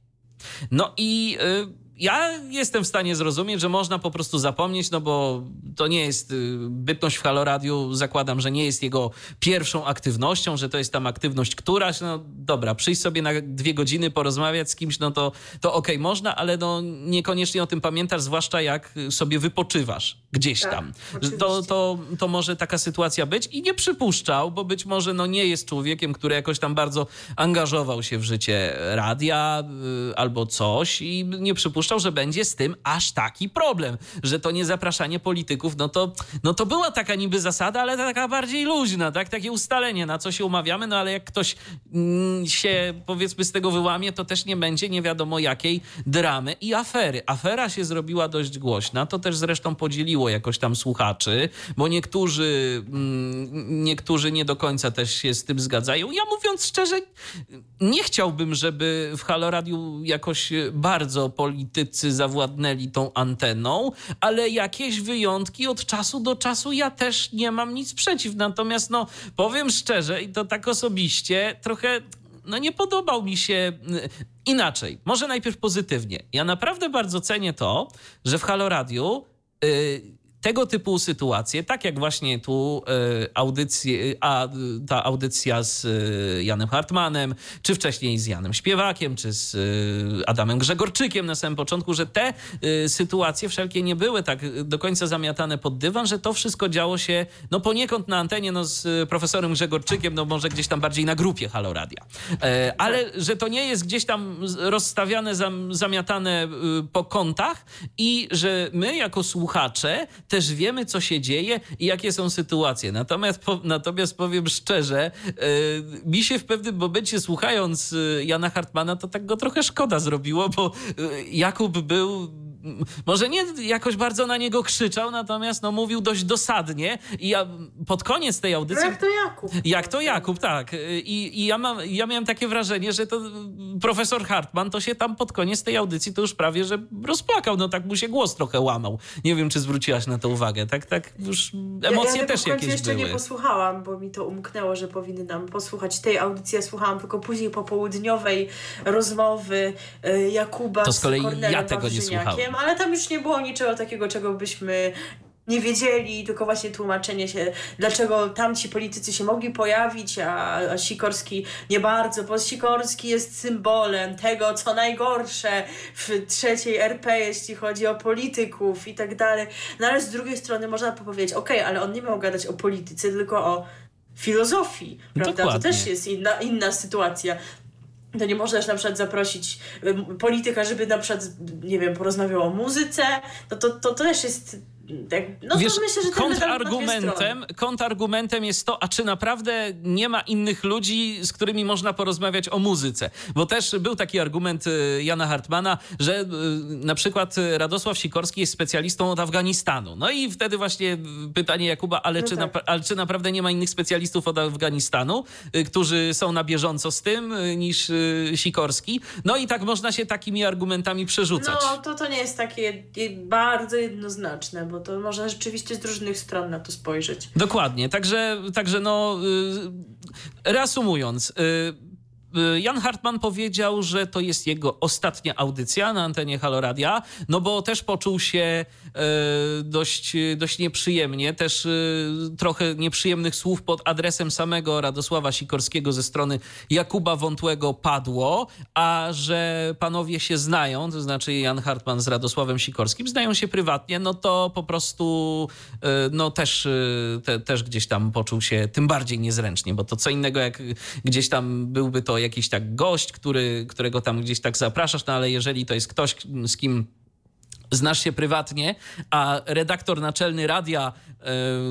No i yy, ja jestem w stanie zrozumieć, że można po prostu zapomnieć, no bo to nie jest y, bytność w Halo Radiu, zakładam, że nie jest jego pierwszą aktywnością, że to jest tam aktywność któraś, no dobra, przyjść sobie na dwie godziny, porozmawiać z kimś, no to, to okej, można, ale no niekoniecznie o tym pamiętasz, zwłaszcza jak sobie wypoczywasz gdzieś Tak, tam. To, to, to może taka sytuacja być i nie przypuszczał, bo być może no nie jest człowiekiem, który jakoś tam bardzo angażował się w życie radia y, albo coś i nie przypuszczał, że będzie z tym aż taki problem, że to nie zapraszanie polityków, no to, no to była taka niby zasada, ale taka bardziej luźna, tak? Takie ustalenie, na co się umawiamy, no ale jak ktoś mm, się powiedzmy z tego wyłamie, to też nie będzie nie wiadomo jakiej dramy i afery. Afera się zrobiła dość głośna, to też zresztą podzieliło jakoś tam słuchaczy, bo niektórzy, mm, niektórzy nie do końca też się z tym zgadzają. Ja mówiąc szczerze, nie chciałbym, żeby w Halo Radiu jakoś bardzo politycy zawładnęli tą anteną, ale jakieś wyjątki od czasu do czasu ja też nie mam nic przeciw. Natomiast no, powiem szczerze i to tak osobiście, trochę no nie podobał mi się y, inaczej. Może najpierw pozytywnie. Ja naprawdę bardzo cenię to, że w Halo Radiu y, tego typu sytuacje, tak jak właśnie tu y, audycje, a, ta audycja z y, Janem Hartmanem, czy wcześniej z Janem Śpiewakiem, czy z y, Adamem Grzegorczykiem na samym początku, że te sytuacje wszelkie nie były tak do końca zamiatane pod dywan, że to wszystko działo się no poniekąd na antenie no, z profesorem Grzegorczykiem, no może gdzieś tam bardziej na grupie Halo Radia. E, ale że to nie jest gdzieś tam rozstawiane, zam, zamiatane y, po kątach i że my jako słuchacze też wiemy, co się dzieje i jakie są sytuacje. Natomiast, po, natomiast powiem szczerze, y, mi się w pewnym momencie słuchając y, Jana Hartmana, to tak go trochę szkoda zrobiło, bo y, Jakub był może nie jakoś bardzo na niego krzyczał, natomiast no, mówił dość dosadnie i ja pod koniec tej No audycji... jak to Jakub? Jak to Jakub, tak. I, i ja, mam, ja miałem takie wrażenie, że to profesor Hartman to się tam pod koniec tej audycji to już prawie, że rozpłakał. No tak mu się głos trochę łamał. Nie wiem, czy zwróciłaś na to uwagę. Tak, tak już emocje ja, ja też jakieś jeszcze były. nie posłuchałam, bo mi to umknęło, że powinnam posłuchać tej audycji. Ja słuchałam tylko później popołudniowej rozmowy e, Jakuba To z kolei Kornelem ja tego nie Wawrzyniakiem, Ale tam już nie było niczego takiego, czego byśmy nie wiedzieli, tylko właśnie tłumaczenie się, dlaczego tamci politycy się mogli pojawić, a, a Sikorski nie bardzo, bo Sikorski jest symbolem tego, co najgorsze w trzeciej RP, jeśli chodzi o polityków i tak dalej. No ale z drugiej strony można powiedzieć, okej, ale on nie miał gadać o polityce, tylko o filozofii, prawda? Dokładnie. To też jest inna, inna sytuacja. To nie możesz na przykład zaprosić polityka, żeby na przykład, nie wiem, porozmawiał o muzyce, no to, to, to też jest tak, no Wiesz, myślę, że kontrargumentem, kontrargumentem jest to, a czy naprawdę nie ma innych ludzi, z którymi można porozmawiać o muzyce? Bo też był taki argument y, Jana Hartmana, że y, na przykład y, Radosław Sikorski jest specjalistą od Afganistanu. No i wtedy właśnie pytanie Jakuba, ale, No czy, tak. napra- ale czy naprawdę nie ma innych specjalistów od Afganistanu, którzy są na bieżąco z tym niż Sikorski? No i tak można się takimi argumentami przerzucać. No, to to nie jest takie bardzo jednoznaczne, bo to można rzeczywiście z różnych stron na to spojrzeć. Dokładnie, także, także no, y, reasumując, y, Jan Hartman powiedział, że to jest jego ostatnia audycja na antenie Haloradia, no bo też poczuł się y, dość, dość nieprzyjemnie, też y, trochę nieprzyjemnych słów pod adresem samego Radosława Sikorskiego ze strony Jakuba Wątłego padło, a że panowie się znają, to znaczy Jan Hartman z Radosławem Sikorskim, znają się prywatnie, no to po prostu y, no też, y, te, też gdzieś tam poczuł się tym bardziej niezręcznie, bo to co innego jak gdzieś tam byłby to jakiś tak gość, który, którego tam gdzieś tak zapraszasz, no ale jeżeli to jest ktoś, z kim znasz się prywatnie, a redaktor naczelny radia,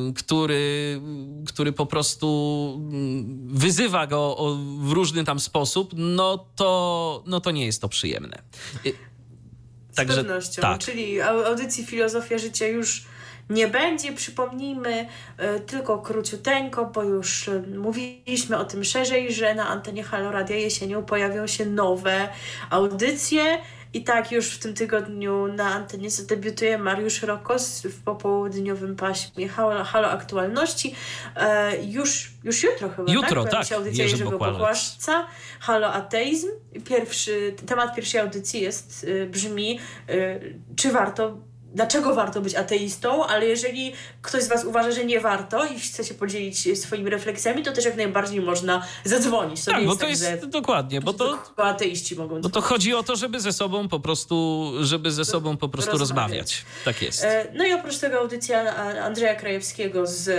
y, który, który po prostu mm, wyzywa go w różny tam sposób, no to, no to nie jest to przyjemne. Y, Z pewnością. tak. Czyli au- audycji Filozofia Życia już nie będzie. Przypomnijmy e, tylko króciuteńko, bo już e, mówiliśmy o tym szerzej, że na antenie Halo Radia jesienią pojawią się nowe audycje. I tak już w tym tygodniu na antenie zadebiutuje Mariusz Rokos w popołudniowym paśmie Halo, Halo Aktualności. E, już, już jutro chyba, Jutro, tak? Tak, się audycja Jerzy. Bokłaszca. Halo Ateizm. Pierwszy, temat pierwszej audycji jest, y, brzmi, czy warto, dlaczego warto być ateistą, ale jeżeli ktoś z Was uważa, że nie warto i chce się podzielić swoimi refleksjami, to też jak najbardziej można zadzwonić. To Tak, bo jest to tak, jest że dokładnie, bo to, tylko ateiści mogą bo to chodzi o to, żeby ze sobą po prostu, żeby ze sobą po prostu Rozmawiać. rozmawiać. Tak jest. E, No i oprócz tego audycja Andrzeja Krajewskiego z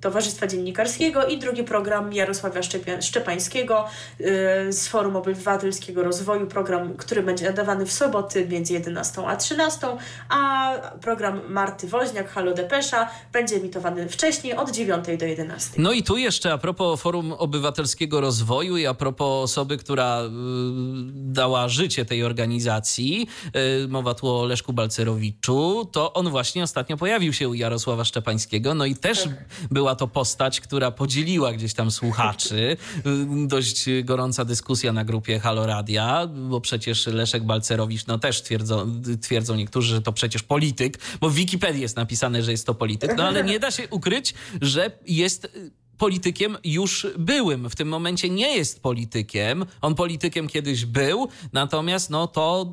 Towarzystwa Dziennikarskiego i drugi program Jarosławia Szczepia- Szczepańskiego e, z Forum Obywatelskiego Rozwoju, program, który będzie nadawany w soboty między 11 a 13, a program Marty Woźniak, Halo Depesza, będzie emitowany wcześniej od 9 do 11. No i tu jeszcze a propos Forum Obywatelskiego Rozwoju i a propos osoby, która y, dała życie tej organizacji, y, mowa tu o Leszku Balcerowiczu, to on właśnie ostatnio pojawił się u Jarosława Szczepańskiego, no i też była to postać, która podzieliła gdzieś tam słuchaczy. Y, Dość gorąca dyskusja na grupie Halo Radia, bo przecież Leszek Balcerowicz, no też twierdzą, twierdzą niektórzy, że to przecież polityk, bo w Wikipedii jest napisane, że jest to polityk, no ale nie da się ukryć, że jest y, politykiem już byłym. W tym momencie nie jest politykiem. On politykiem kiedyś był, natomiast no to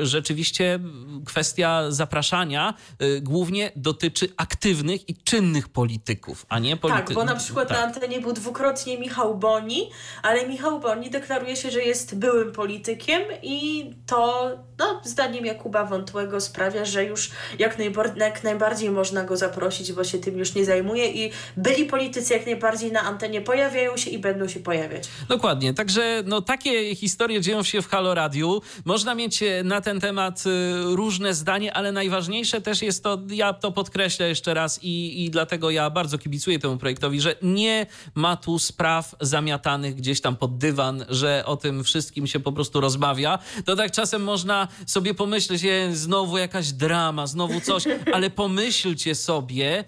y, rzeczywiście kwestia zapraszania y, głównie dotyczy aktywnych i czynnych polityków, a nie polityków. Tak, bo na przykład na antenie był dwukrotnie Michał Boni, ale Michał Boni deklaruje się, że jest byłym politykiem i to, no, zdaniem Jakuba Wątłego sprawia, że już jak, najbar- jak najbardziej można go zaprosić, bo się tym już nie zajmuje i byli politycy jak najbardziej na antenie pojawiają się i będą się pojawiać. Dokładnie, także no, takie historie dzieją się w Halo Radiu. Można mieć e, na ten temat y, różne zdanie, ale najważniejsze też jest to, ja to podkreślę jeszcze raz i, i dlatego ja bardzo kibicuję temu projektowi, że nie ma tu spraw zamiatanych gdzieś tam pod dywan, że o tym wszystkim się po prostu rozmawia. To tak czasem można sobie pomyśleć, je, znowu jakaś drama, znowu coś, ale pomyślcie sobie,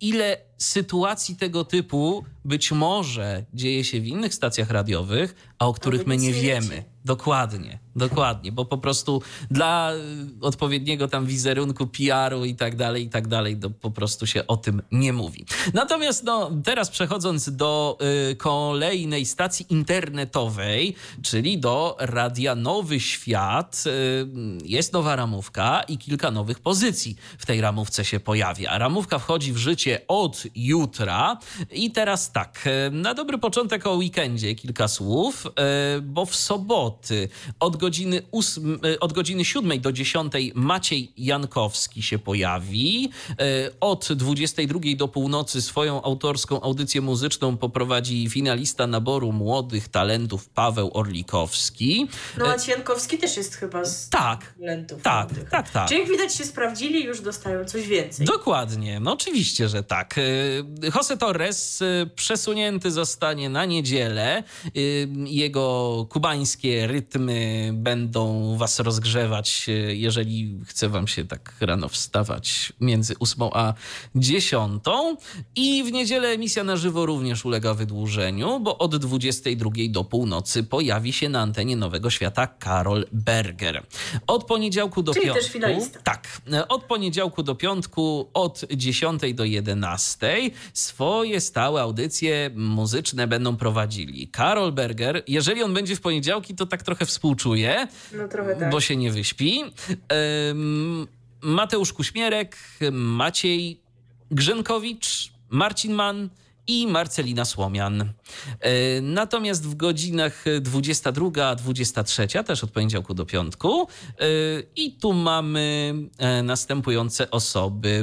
ile sytuacji tego typu być może dzieje się w innych stacjach radiowych, a o których my nie wiemy. Dokładnie, dokładnie, bo po prostu dla y, odpowiedniego tam wizerunku, PR-u i tak dalej, i tak dalej, to po prostu się o tym nie mówi. Natomiast no, teraz przechodząc do y, kolejnej stacji internetowej, czyli do Radia Nowy Świat, y, jest nowa ramówka i kilka nowych pozycji w tej ramówce się pojawia. Ramówka wchodzi w życie od jutra i teraz tak, y, na dobry początek o weekendzie kilka słów, y, bo w soboty od godziny, ósm, e, od godziny 7 do 10 Maciej Jankowski się pojawi. E, Od 22 do północy swoją autorską audycję muzyczną poprowadzi finalista naboru młodych talentów Paweł Orlikowski. No a Ciankowski też jest chyba z Tak, talentów. tak, młodych. tak, tak. Czyli jak widać się sprawdzili już dostają coś więcej. Dokładnie, no oczywiście, że tak. Y, Jose Torres przesunięty zostanie na niedzielę. Jego kubańskie rytmy będą was rozgrzewać, y, jeżeli chce wam się tak rano wstawać między 8 a 10. I w niedzielę emisja na żywo również ulega wydłużeniu, bo od 22 do północy pojawi się na antenie Nowego Świata Karol Berger. Od poniedziałku do Czyli piątku. też finalista. Tak. Od poniedziałku do piątku, od 10 do 11 swoje stałe audycje muzyczne będą prowadzili. Karol Berger, jeżeli on będzie w poniedziałki, to tak trochę współczuję, No trochę tak. bo się nie wyśpi. Mateusz Kuśmierek, Maciej Grzynkowicz, Marcin Mann i Marcelina Słomian. E, Natomiast w godzinach 22, 23, też od poniedziałku do piątku. e, I tu mamy e, następujące osoby.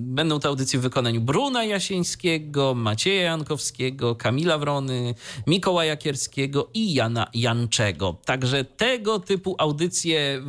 Będą te audycje w wykonaniu Bruna Jasińskiego, Macieja Jankowskiego, Kamila Wrony, Mikołaja Kierskiego i Jana Janczego. Także tego typu audycje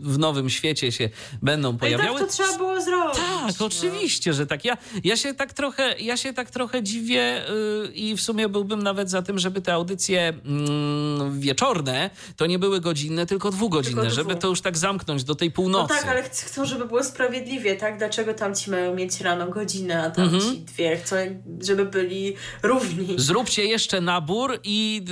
w- Nowym Świecie się będą No i pojawiały. tak to trzeba było zrobić. Tak, no. oczywiście, że tak. Ja, ja, się tak trochę, ja się tak trochę dziwię yy, i w sumie byłbym nawet za tym, żeby te audycje mm, wieczorne to nie były godzinne, tylko dwugodzinne, Tylko żeby dwu. to już tak zamknąć do tej No północy. tak, ale ch- chcą, żeby było sprawiedliwie, tak? Dlaczego tam ci mają mieć rano godzinę, a tam Mhm. ci dwie? Chcą, żeby byli równi. Zróbcie jeszcze nabór i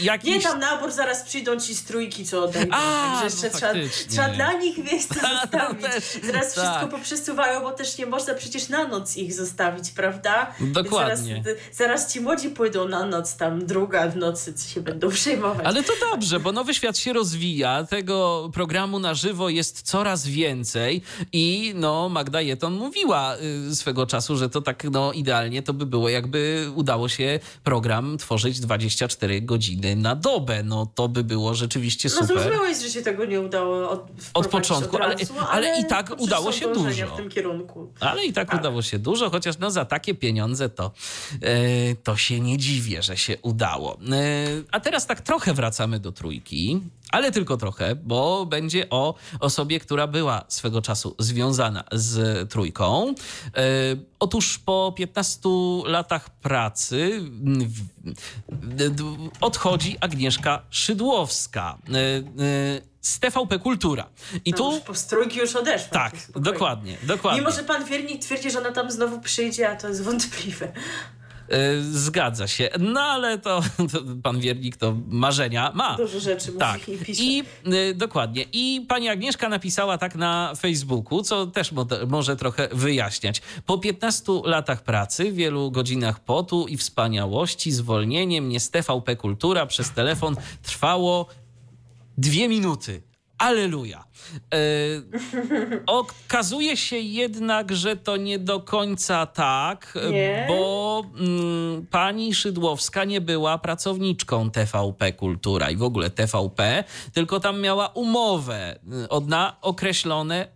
y, jakiś... Nie tam nabór, zaraz przyjdą ci z trójki, co odejdą. A, Także jeszcze no trzeba, trzeba dla nich miejsce no zostawić. też, zaraz tak. wszystko poprzesuwają, bo też nie można przecież na noc ich zostawić, prawda? Dokładnie. Zaraz, zaraz ci młodzi pójdą na noc, tam druga w nocy, się będą przejmować. Ale to dobrze, bo Nowy Świat się rozwija, tego programu na żywo jest coraz więcej i no Magda Jeton mówiła y, swego czasu, że to tak no idealnie to by było, jakby udało się program tworzyć 24 godziny na dobę. No to by było rzeczywiście No super. zrozumiałeś, że się tego nie udało od, wprowadzić początku, od ale- razu, ale i tak udało się dużo. w tym kierunku. Ale i tak Tak. udało się dużo, chociaż no za takie pieniądze to, to się nie dziwię, że się udało. E, a teraz tak trochę wracamy do trójki, ale tylko trochę, bo będzie o osobie, która była swego czasu związana z trójką. E, otóż po 15 latach pracy odchodzi Agnieszka Szydłowska. Z TVP Kultura. I No tu... już po strójki już odeszła. Tak, dokładnie, dokładnie. Mimo, że pan Wiernik twierdzi, że ona tam znowu przyjdzie, a to jest wątpliwe. E, Zgadza się. No ale to, to pan Wiernik to marzenia ma. Dużo rzeczy Tak. mówi i pisze. I y, dokładnie. I pani Agnieszka napisała tak na Facebooku, co też mo może trochę wyjaśniać. Po 15 latach pracy, wielu godzinach potu i wspaniałości, zwolnienie mnie z TVP Kultura przez telefon trwało dwie minuty. Aleluja. E, okazuje się jednak, że to nie do końca tak, Nie? bo mm, pani Szydłowska nie była pracowniczką TVP Kultura i w ogóle TVP, tylko tam miała umowę y, na określone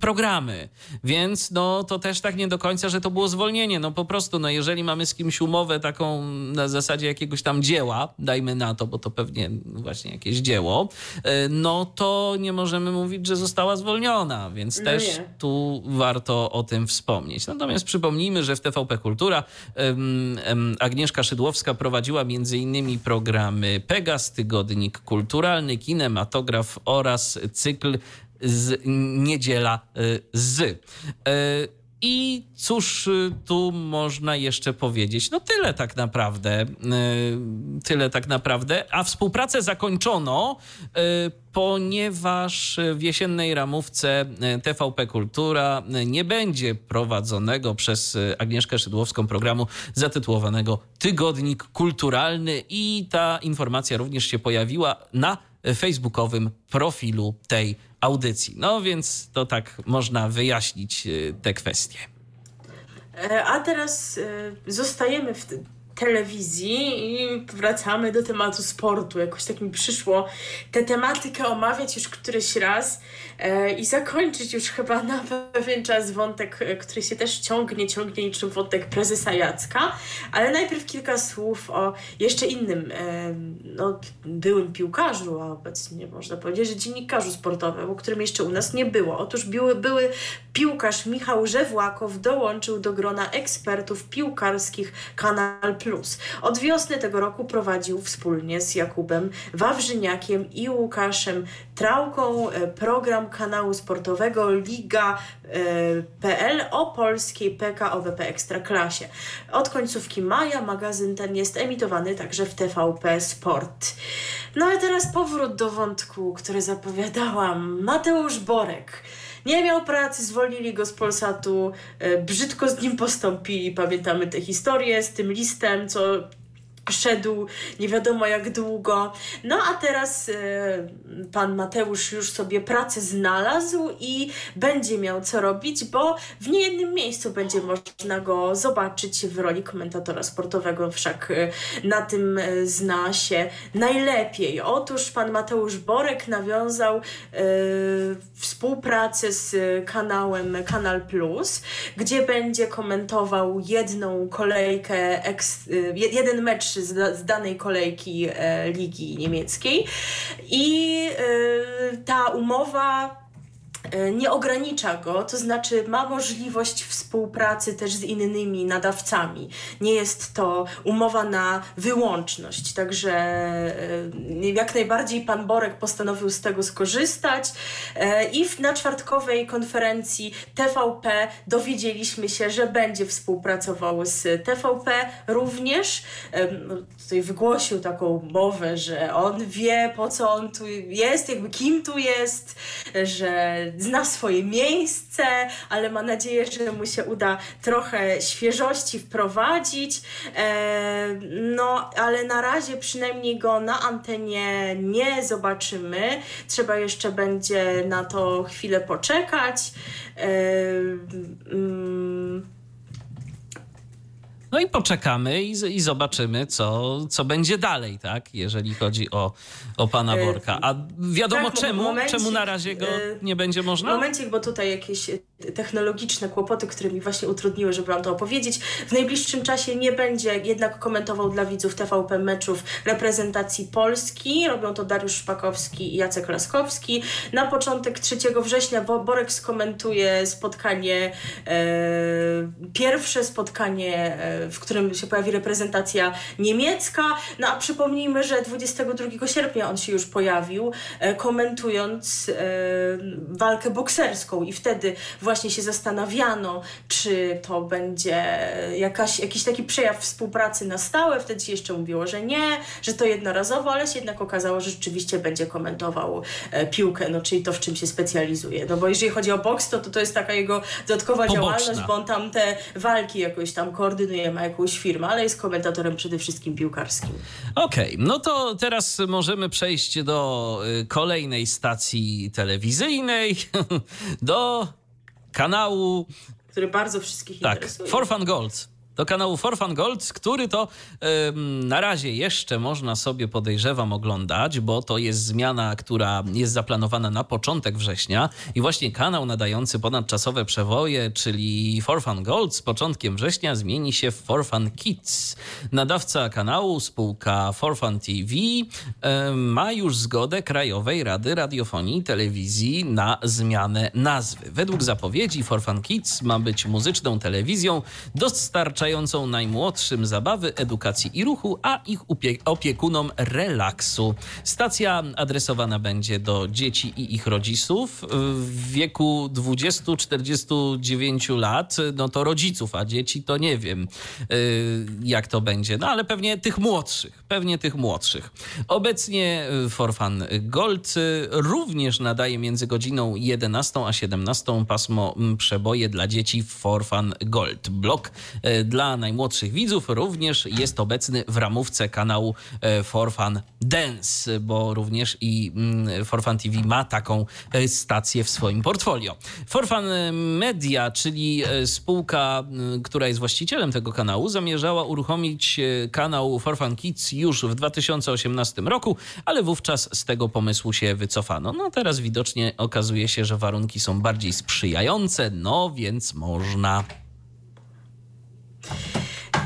programy. Więc no to też tak nie do końca, że to było zwolnienie. No po prostu, no jeżeli mamy z kimś umowę taką na zasadzie jakiegoś tam dzieła, dajmy na to, bo to pewnie właśnie jakieś dzieło, y, no to nie możemy mówić, że została zwolniona, więc No też nie. tu warto o tym wspomnieć. Natomiast przypomnijmy, że w TVP Kultura em, em, Agnieszka Szydłowska prowadziła m.in. programy Pegas, Tygodnik Kulturalny, Kinematograf oraz cykl z Niedziela y, z. I cóż y, tu można jeszcze powiedzieć? No tyle tak naprawdę. y, Tyle tak naprawdę. A współpracę zakończono, y, ponieważ w jesiennej ramówce TVP Kultura nie będzie prowadzonego przez Agnieszkę Szydłowską programu zatytułowanego Tygodnik Kulturalny i ta informacja również się pojawiła na facebookowym profilu tej audycji. No więc to tak można wyjaśnić y, te kwestie. E, A teraz e, zostajemy w, telewizji i wracamy do tematu sportu. Jakoś tak mi przyszło tę tematykę omawiać już któryś raz i zakończyć już chyba na pewien czas wątek, e, który się też ciągnie, ciągnie niczym wątek prezesa Jacka, ale najpierw kilka słów o jeszcze innym e, no, byłym piłkarzu, a obecnie można powiedzieć, że dziennikarzu sportowym, o którym jeszcze u nas nie było. Otóż były, były piłkarz Michał Żewłakow dołączył do grona ekspertów piłkarskich Kanal Plus. Od wiosny tego roku prowadził wspólnie z Jakubem Wawrzyniakiem i Łukaszem Trałką e, kanału sportowego Liga.pl o polskiej PKOWP Ekstraklasie. Od końcówki maja magazyn ten jest emitowany także w TVP Sport. No a teraz powrót do wątku, który zapowiadałam. Mateusz Borek nie miał pracy, zwolnili go z Polsatu, e, brzydko z nim postąpili. Pamiętamy tę historię z tym listem, co szedł nie wiadomo jak długo. No a teraz e, pan Mateusz już sobie pracę znalazł i będzie miał co robić, bo w niejednym miejscu będzie można go zobaczyć w roli komentatora sportowego, wszak e, na tym e, zna się najlepiej. Otóż pan Mateusz Borek nawiązał współpracę z kanałem Kanal Plus, gdzie będzie komentował jedną kolejkę, jeden mecz z, z danej kolejki e, ligi niemieckiej. I e, ta umowa nie ogranicza go, to znaczy ma możliwość współpracy też z innymi nadawcami. Nie jest to umowa na wyłączność, także e, jak najbardziej pan Borek postanowił z tego skorzystać e, i na czwartkowej konferencji TVP dowiedzieliśmy się, że będzie współpracował z TVP również. E, no, Tutaj wygłosił taką mowę, że on wie po co on tu jest, jakby kim tu jest, że zna swoje miejsce, ale ma nadzieję, że mu się uda trochę świeżości wprowadzić. E, no, ale na razie przynajmniej go na antenie nie zobaczymy. Trzeba jeszcze będzie na to chwilę poczekać. E, mm, No i poczekamy i, i zobaczymy, co, co będzie dalej, tak? Jeżeli chodzi o, o pana E, Borka. A wiadomo tak, czemu? czemu na razie go e, nie będzie można? Momencik, bo tutaj jakieś e, technologiczne kłopoty, które mi właśnie utrudniły, żeby wam to opowiedzieć. W najbliższym czasie nie będzie jednak komentował dla widzów TVP meczów reprezentacji Polski. Robią to Dariusz Szpakowski i Jacek Laskowski. Na początek 3 września Bo- Borek skomentuje spotkanie, e, pierwsze spotkanie, e, w którym się pojawi reprezentacja niemiecka. No a przypomnijmy, że 22 sierpnia on się już pojawił, e, komentując e, walkę bokserską i wtedy właśnie się zastanawiano, czy to będzie jakaś, jakiś taki przejaw współpracy na stałe. Wtedy się jeszcze mówiło, że nie, że to jednorazowo, ale się jednak okazało, że rzeczywiście będzie komentował e, piłkę, no czyli to, w czym się specjalizuje. No bo jeżeli chodzi o boks, to to, to jest taka jego dodatkowa Poboczna. działalność, bo on tam te walki jakoś tam koordynuje, ma jakąś firmę, ale jest komentatorem przede wszystkim piłkarskim. Okej, no to teraz możemy przejść do y, kolejnej stacji telewizyjnej, do kanału który bardzo wszystkich Tak, interesuje. For Fun Gold. Do kanału For Fun Gold, który to ym, na razie jeszcze można sobie podejrzewam oglądać, bo to jest zmiana, która jest zaplanowana na początek września i właśnie kanał nadający ponadczasowe przewoje, czyli For Fun Gold z początkiem września zmieni się w For Fun Kids. Nadawca kanału, spółka For Fun TV ym, ma już zgodę Krajowej Rady Radiofonii i Telewizji na zmianę nazwy. Według zapowiedzi For Fun Kids ma być muzyczną telewizją dostarczającą najmłodszym zabawy, edukacji i ruchu, a ich opiekunom relaksu. Stacja adresowana będzie do dzieci i ich rodziców w wieku 20-49 lat, no to rodziców, a dzieci to nie wiem y, jak to będzie, no ale pewnie tych młodszych, pewnie tych młodszych. Obecnie y, For Fun Gold y, również nadaje między godziną 11 a 17 pasmo przeboje dla dzieci w For Fun Gold. Blok dla dla najmłodszych widzów również jest obecny w ramówce kanału e, For Fun Dance, bo również i mm, For Fun TV ma taką e, stację w swoim portfolio. For Fun Media, czyli e, spółka, która jest właścicielem tego kanału, zamierzała uruchomić e, kanał For Fun Kids już w 2018 roku, ale wówczas z tego pomysłu się wycofano. No teraz widocznie okazuje się, że warunki są bardziej sprzyjające, no więc można.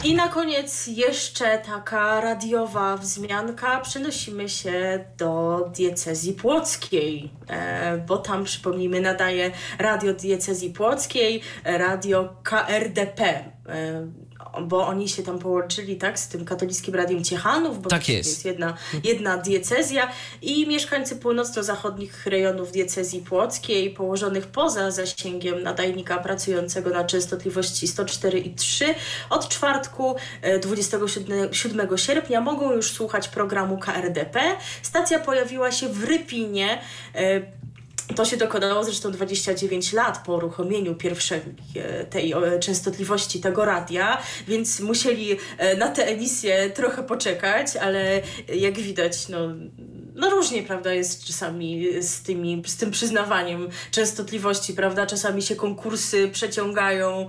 I na koniec jeszcze taka radiowa wzmianka. Przenosimy się do diecezji płockiej, e, bo tam, przypomnijmy, nadaje radio diecezji płockiej, e, radio KRDP. E, bo oni się tam połączyli, tak, z tym katolickim radiem Ciechanów, bo Tak to jest. jest jedna, jedna diecezja i mieszkańcy północno-zachodnich rejonów diecezji płockiej, położonych poza zasięgiem nadajnika pracującego na częstotliwości 104,3 od czwartku e, 27 7 sierpnia mogą już słuchać programu KRDP. Stacja pojawiła się w Rypinie. To się dokonało zresztą 29 lat po uruchomieniu pierwszej e, tej e, częstotliwości tego radia, więc musieli e, na tę emisję trochę poczekać, ale jak widać, no, no różnie, prawda, jest czasami z, tymi, z tym przyznawaniem częstotliwości, prawda, czasami się konkursy przeciągają,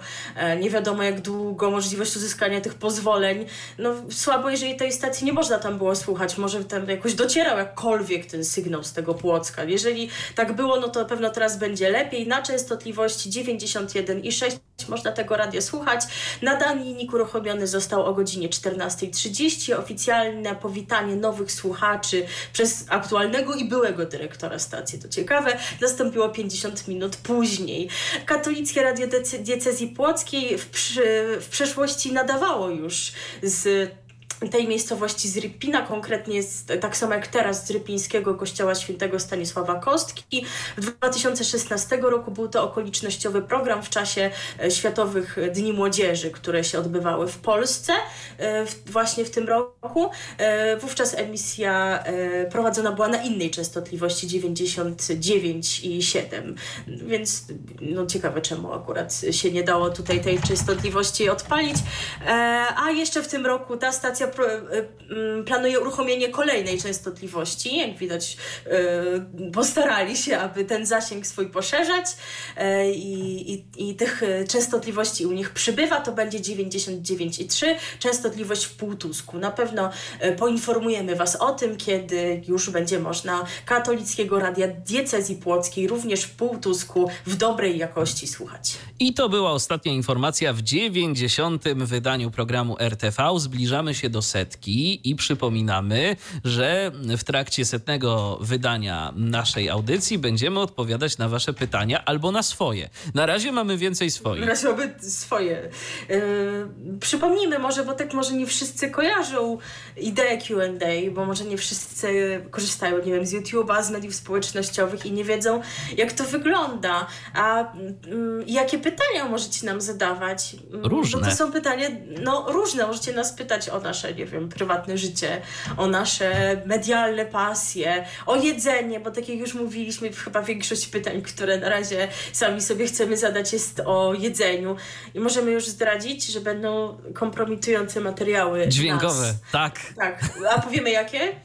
nie wiadomo jak długo, możliwość uzyskania tych pozwoleń, no słabo, jeżeli tej stacji nie można tam było słuchać, może tam jakoś docierał jakkolwiek ten sygnał z tego Płocka, jeżeli tak było, no to pewno teraz będzie lepiej, na częstotliwości 91,6 można tego radia słuchać. Nadajnik uruchomiony został o godzinie 14.30. Oficjalne powitanie nowych słuchaczy przez aktualnego i byłego dyrektora stacji, to ciekawe, nastąpiło 50 minut później. Katolickie Radio Diecezji Płockiej w, przy, w przeszłości nadawało już z tej miejscowości z Rypina, konkretnie z, tak samo jak teraz z Rypińskiego Kościoła Świętego Stanisława Kostki. W 2016 roku był to okolicznościowy program w czasie e, Światowych Dni Młodzieży, które się odbywały w Polsce e, właśnie w tym roku. E, Wówczas emisja prowadzona była na innej częstotliwości 99,7, więc no ciekawe czemu akurat się nie dało tutaj tej częstotliwości odpalić. A jeszcze w tym roku ta stacja planuje uruchomienie kolejnej częstotliwości. Jak widać, e, postarali się, aby ten zasięg swój poszerzać e, i, i, i tych e, częstotliwości u nich przybywa. To będzie 99,3, częstotliwość w półtusku. Na pewno e, poinformujemy Was o tym, kiedy już będzie można katolickiego radia diecezji płockiej również w półtusku w dobrej jakości słuchać. I to była ostatnia informacja w 90. wydaniu programu RTV. Zbliżamy się do setki i przypominamy, że w trakcie setnego wydania naszej audycji będziemy odpowiadać na Wasze pytania albo na swoje. Na razie mamy więcej swoich. Teraz mamy swoje. Yy, przypomnijmy może, bo tak może nie wszyscy kojarzą ideę Q&A, bo może nie wszyscy korzystają, nie wiem, z YouTube'a, z mediów społecznościowych i nie wiedzą, jak to wygląda. A mm, jakie pytania możecie nam zadawać? Różne. Bo to są pytania, no różne. Możecie nas pytać o nasze, nie wiem, prywatne życie, o nasze medialne pasje, o jedzenie, bo tak jak już mówiliśmy, chyba większość pytań, które na razie sami sobie chcemy zadać jest o jedzeniu. I możemy już zdradzić, że będą kompromitujące materiały Dźwiękowe, Nas. tak. Tak, a powiemy jakie?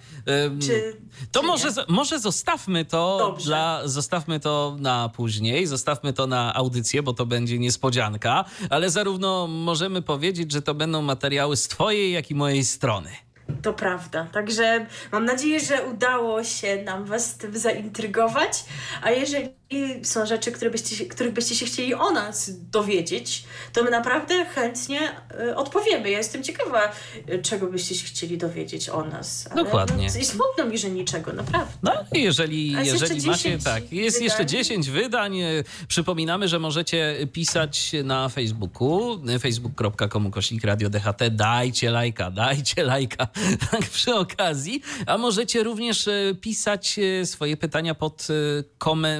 Czy, To czy może, może zostawmy to Dobrze. dla, zostawmy to na później, zostawmy to na audycję, bo to będzie niespodzianka, ale zarówno możemy powiedzieć, że to będą materiały z twojej, jak i mojej strony. To prawda. Także mam nadzieję, że udało się nam Was tym zaintrygować. A jeżeli są rzeczy, które byście, których byście się chcieli o nas dowiedzieć, to my naprawdę chętnie y, odpowiemy. Ja jestem ciekawa, y, czego byście się chcieli dowiedzieć o nas. Ale, Dokładnie. No, i smutno mi, że niczego, naprawdę. No i jeżeli, A jeżeli jeszcze macie, 10 tak, jest wydań. jeszcze 10 wydań. E, Przypominamy, że możecie pisać na Facebooku, facebook.com kośnik radio DHT. Dajcie lajka, dajcie lajka tak przy okazji. A możecie również pisać swoje pytania pod,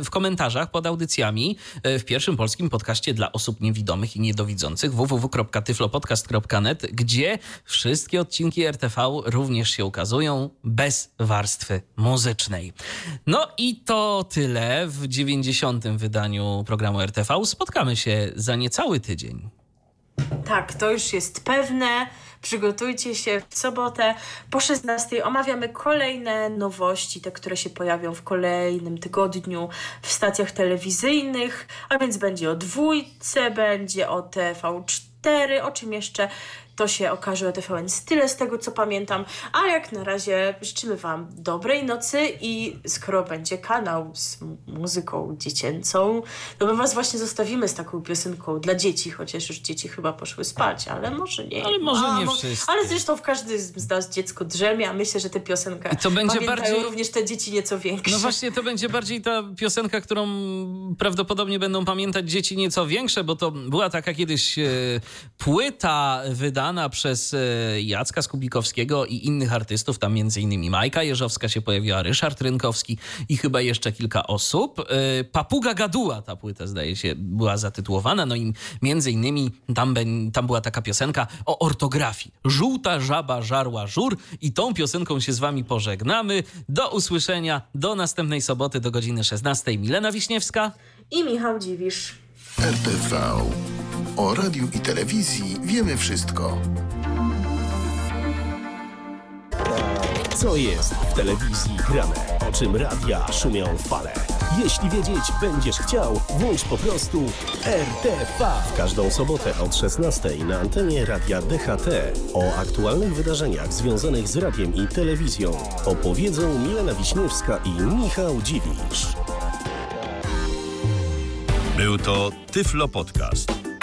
w komentarzach pod audycjami e, w pierwszym polskim podcaście dla osób niewidomych i niedowidzących www.tyflopodcast.net, gdzie wszystkie odcinki RTV również się ukazują bez warstwy muzycznej. No i to tyle w 90. wydaniu programu RTV. Spotkamy się za niecały tydzień. Tak, to już jest pewne. Przygotujcie się w sobotę. Po 16 omawiamy kolejne nowości, te, które się pojawią w kolejnym tygodniu w stacjach telewizyjnych, a więc będzie o dwójce, będzie o TV4, o czym jeszcze to się okaże o TVN tyle z tego co pamiętam, a jak na razie życzymy Wam dobrej nocy i skoro będzie kanał z muzyką dziecięcą, to my Was właśnie zostawimy z taką piosenką dla dzieci, chociaż już dzieci chyba poszły spać, ale może nie. Ale może a, nie mo- wszystkie. Ale zresztą w każdy z nas dziecko drzemie, a myślę, że tę piosenkę I to będzie bardziej- również te dzieci nieco większe. No właśnie, to będzie bardziej ta piosenka, którą prawdopodobnie będą pamiętać dzieci nieco większe, bo to była taka kiedyś e, płyta wydana przez e, Jacka Skubikowskiego i innych artystów, tam między innymi Majka Jeżowska się pojawiła, Ryszard Rynkowski i chyba jeszcze kilka osób. E, Papuga Gaduła ta płyta, zdaje się, była zatytułowana, no i między innymi tam, tam była taka piosenka o ortografii. Żółta żaba żarła żur i tą piosenką się z wami pożegnamy. Do usłyszenia, do następnej soboty do godziny 16. Milena Wiśniewska. I Michał Dziwisz. RTV. O radiu i telewizji wiemy wszystko. Co jest w telewizji grane? O czym radia szumią fale? Jeśli wiedzieć będziesz chciał, włącz po prostu RTV. W każdą sobotę od 16 na antenie radia DHT. O aktualnych wydarzeniach związanych z radiem i telewizją opowiedzą Milena Wiśniewska i Michał Dziwisz. Był to Tyflo Podcast.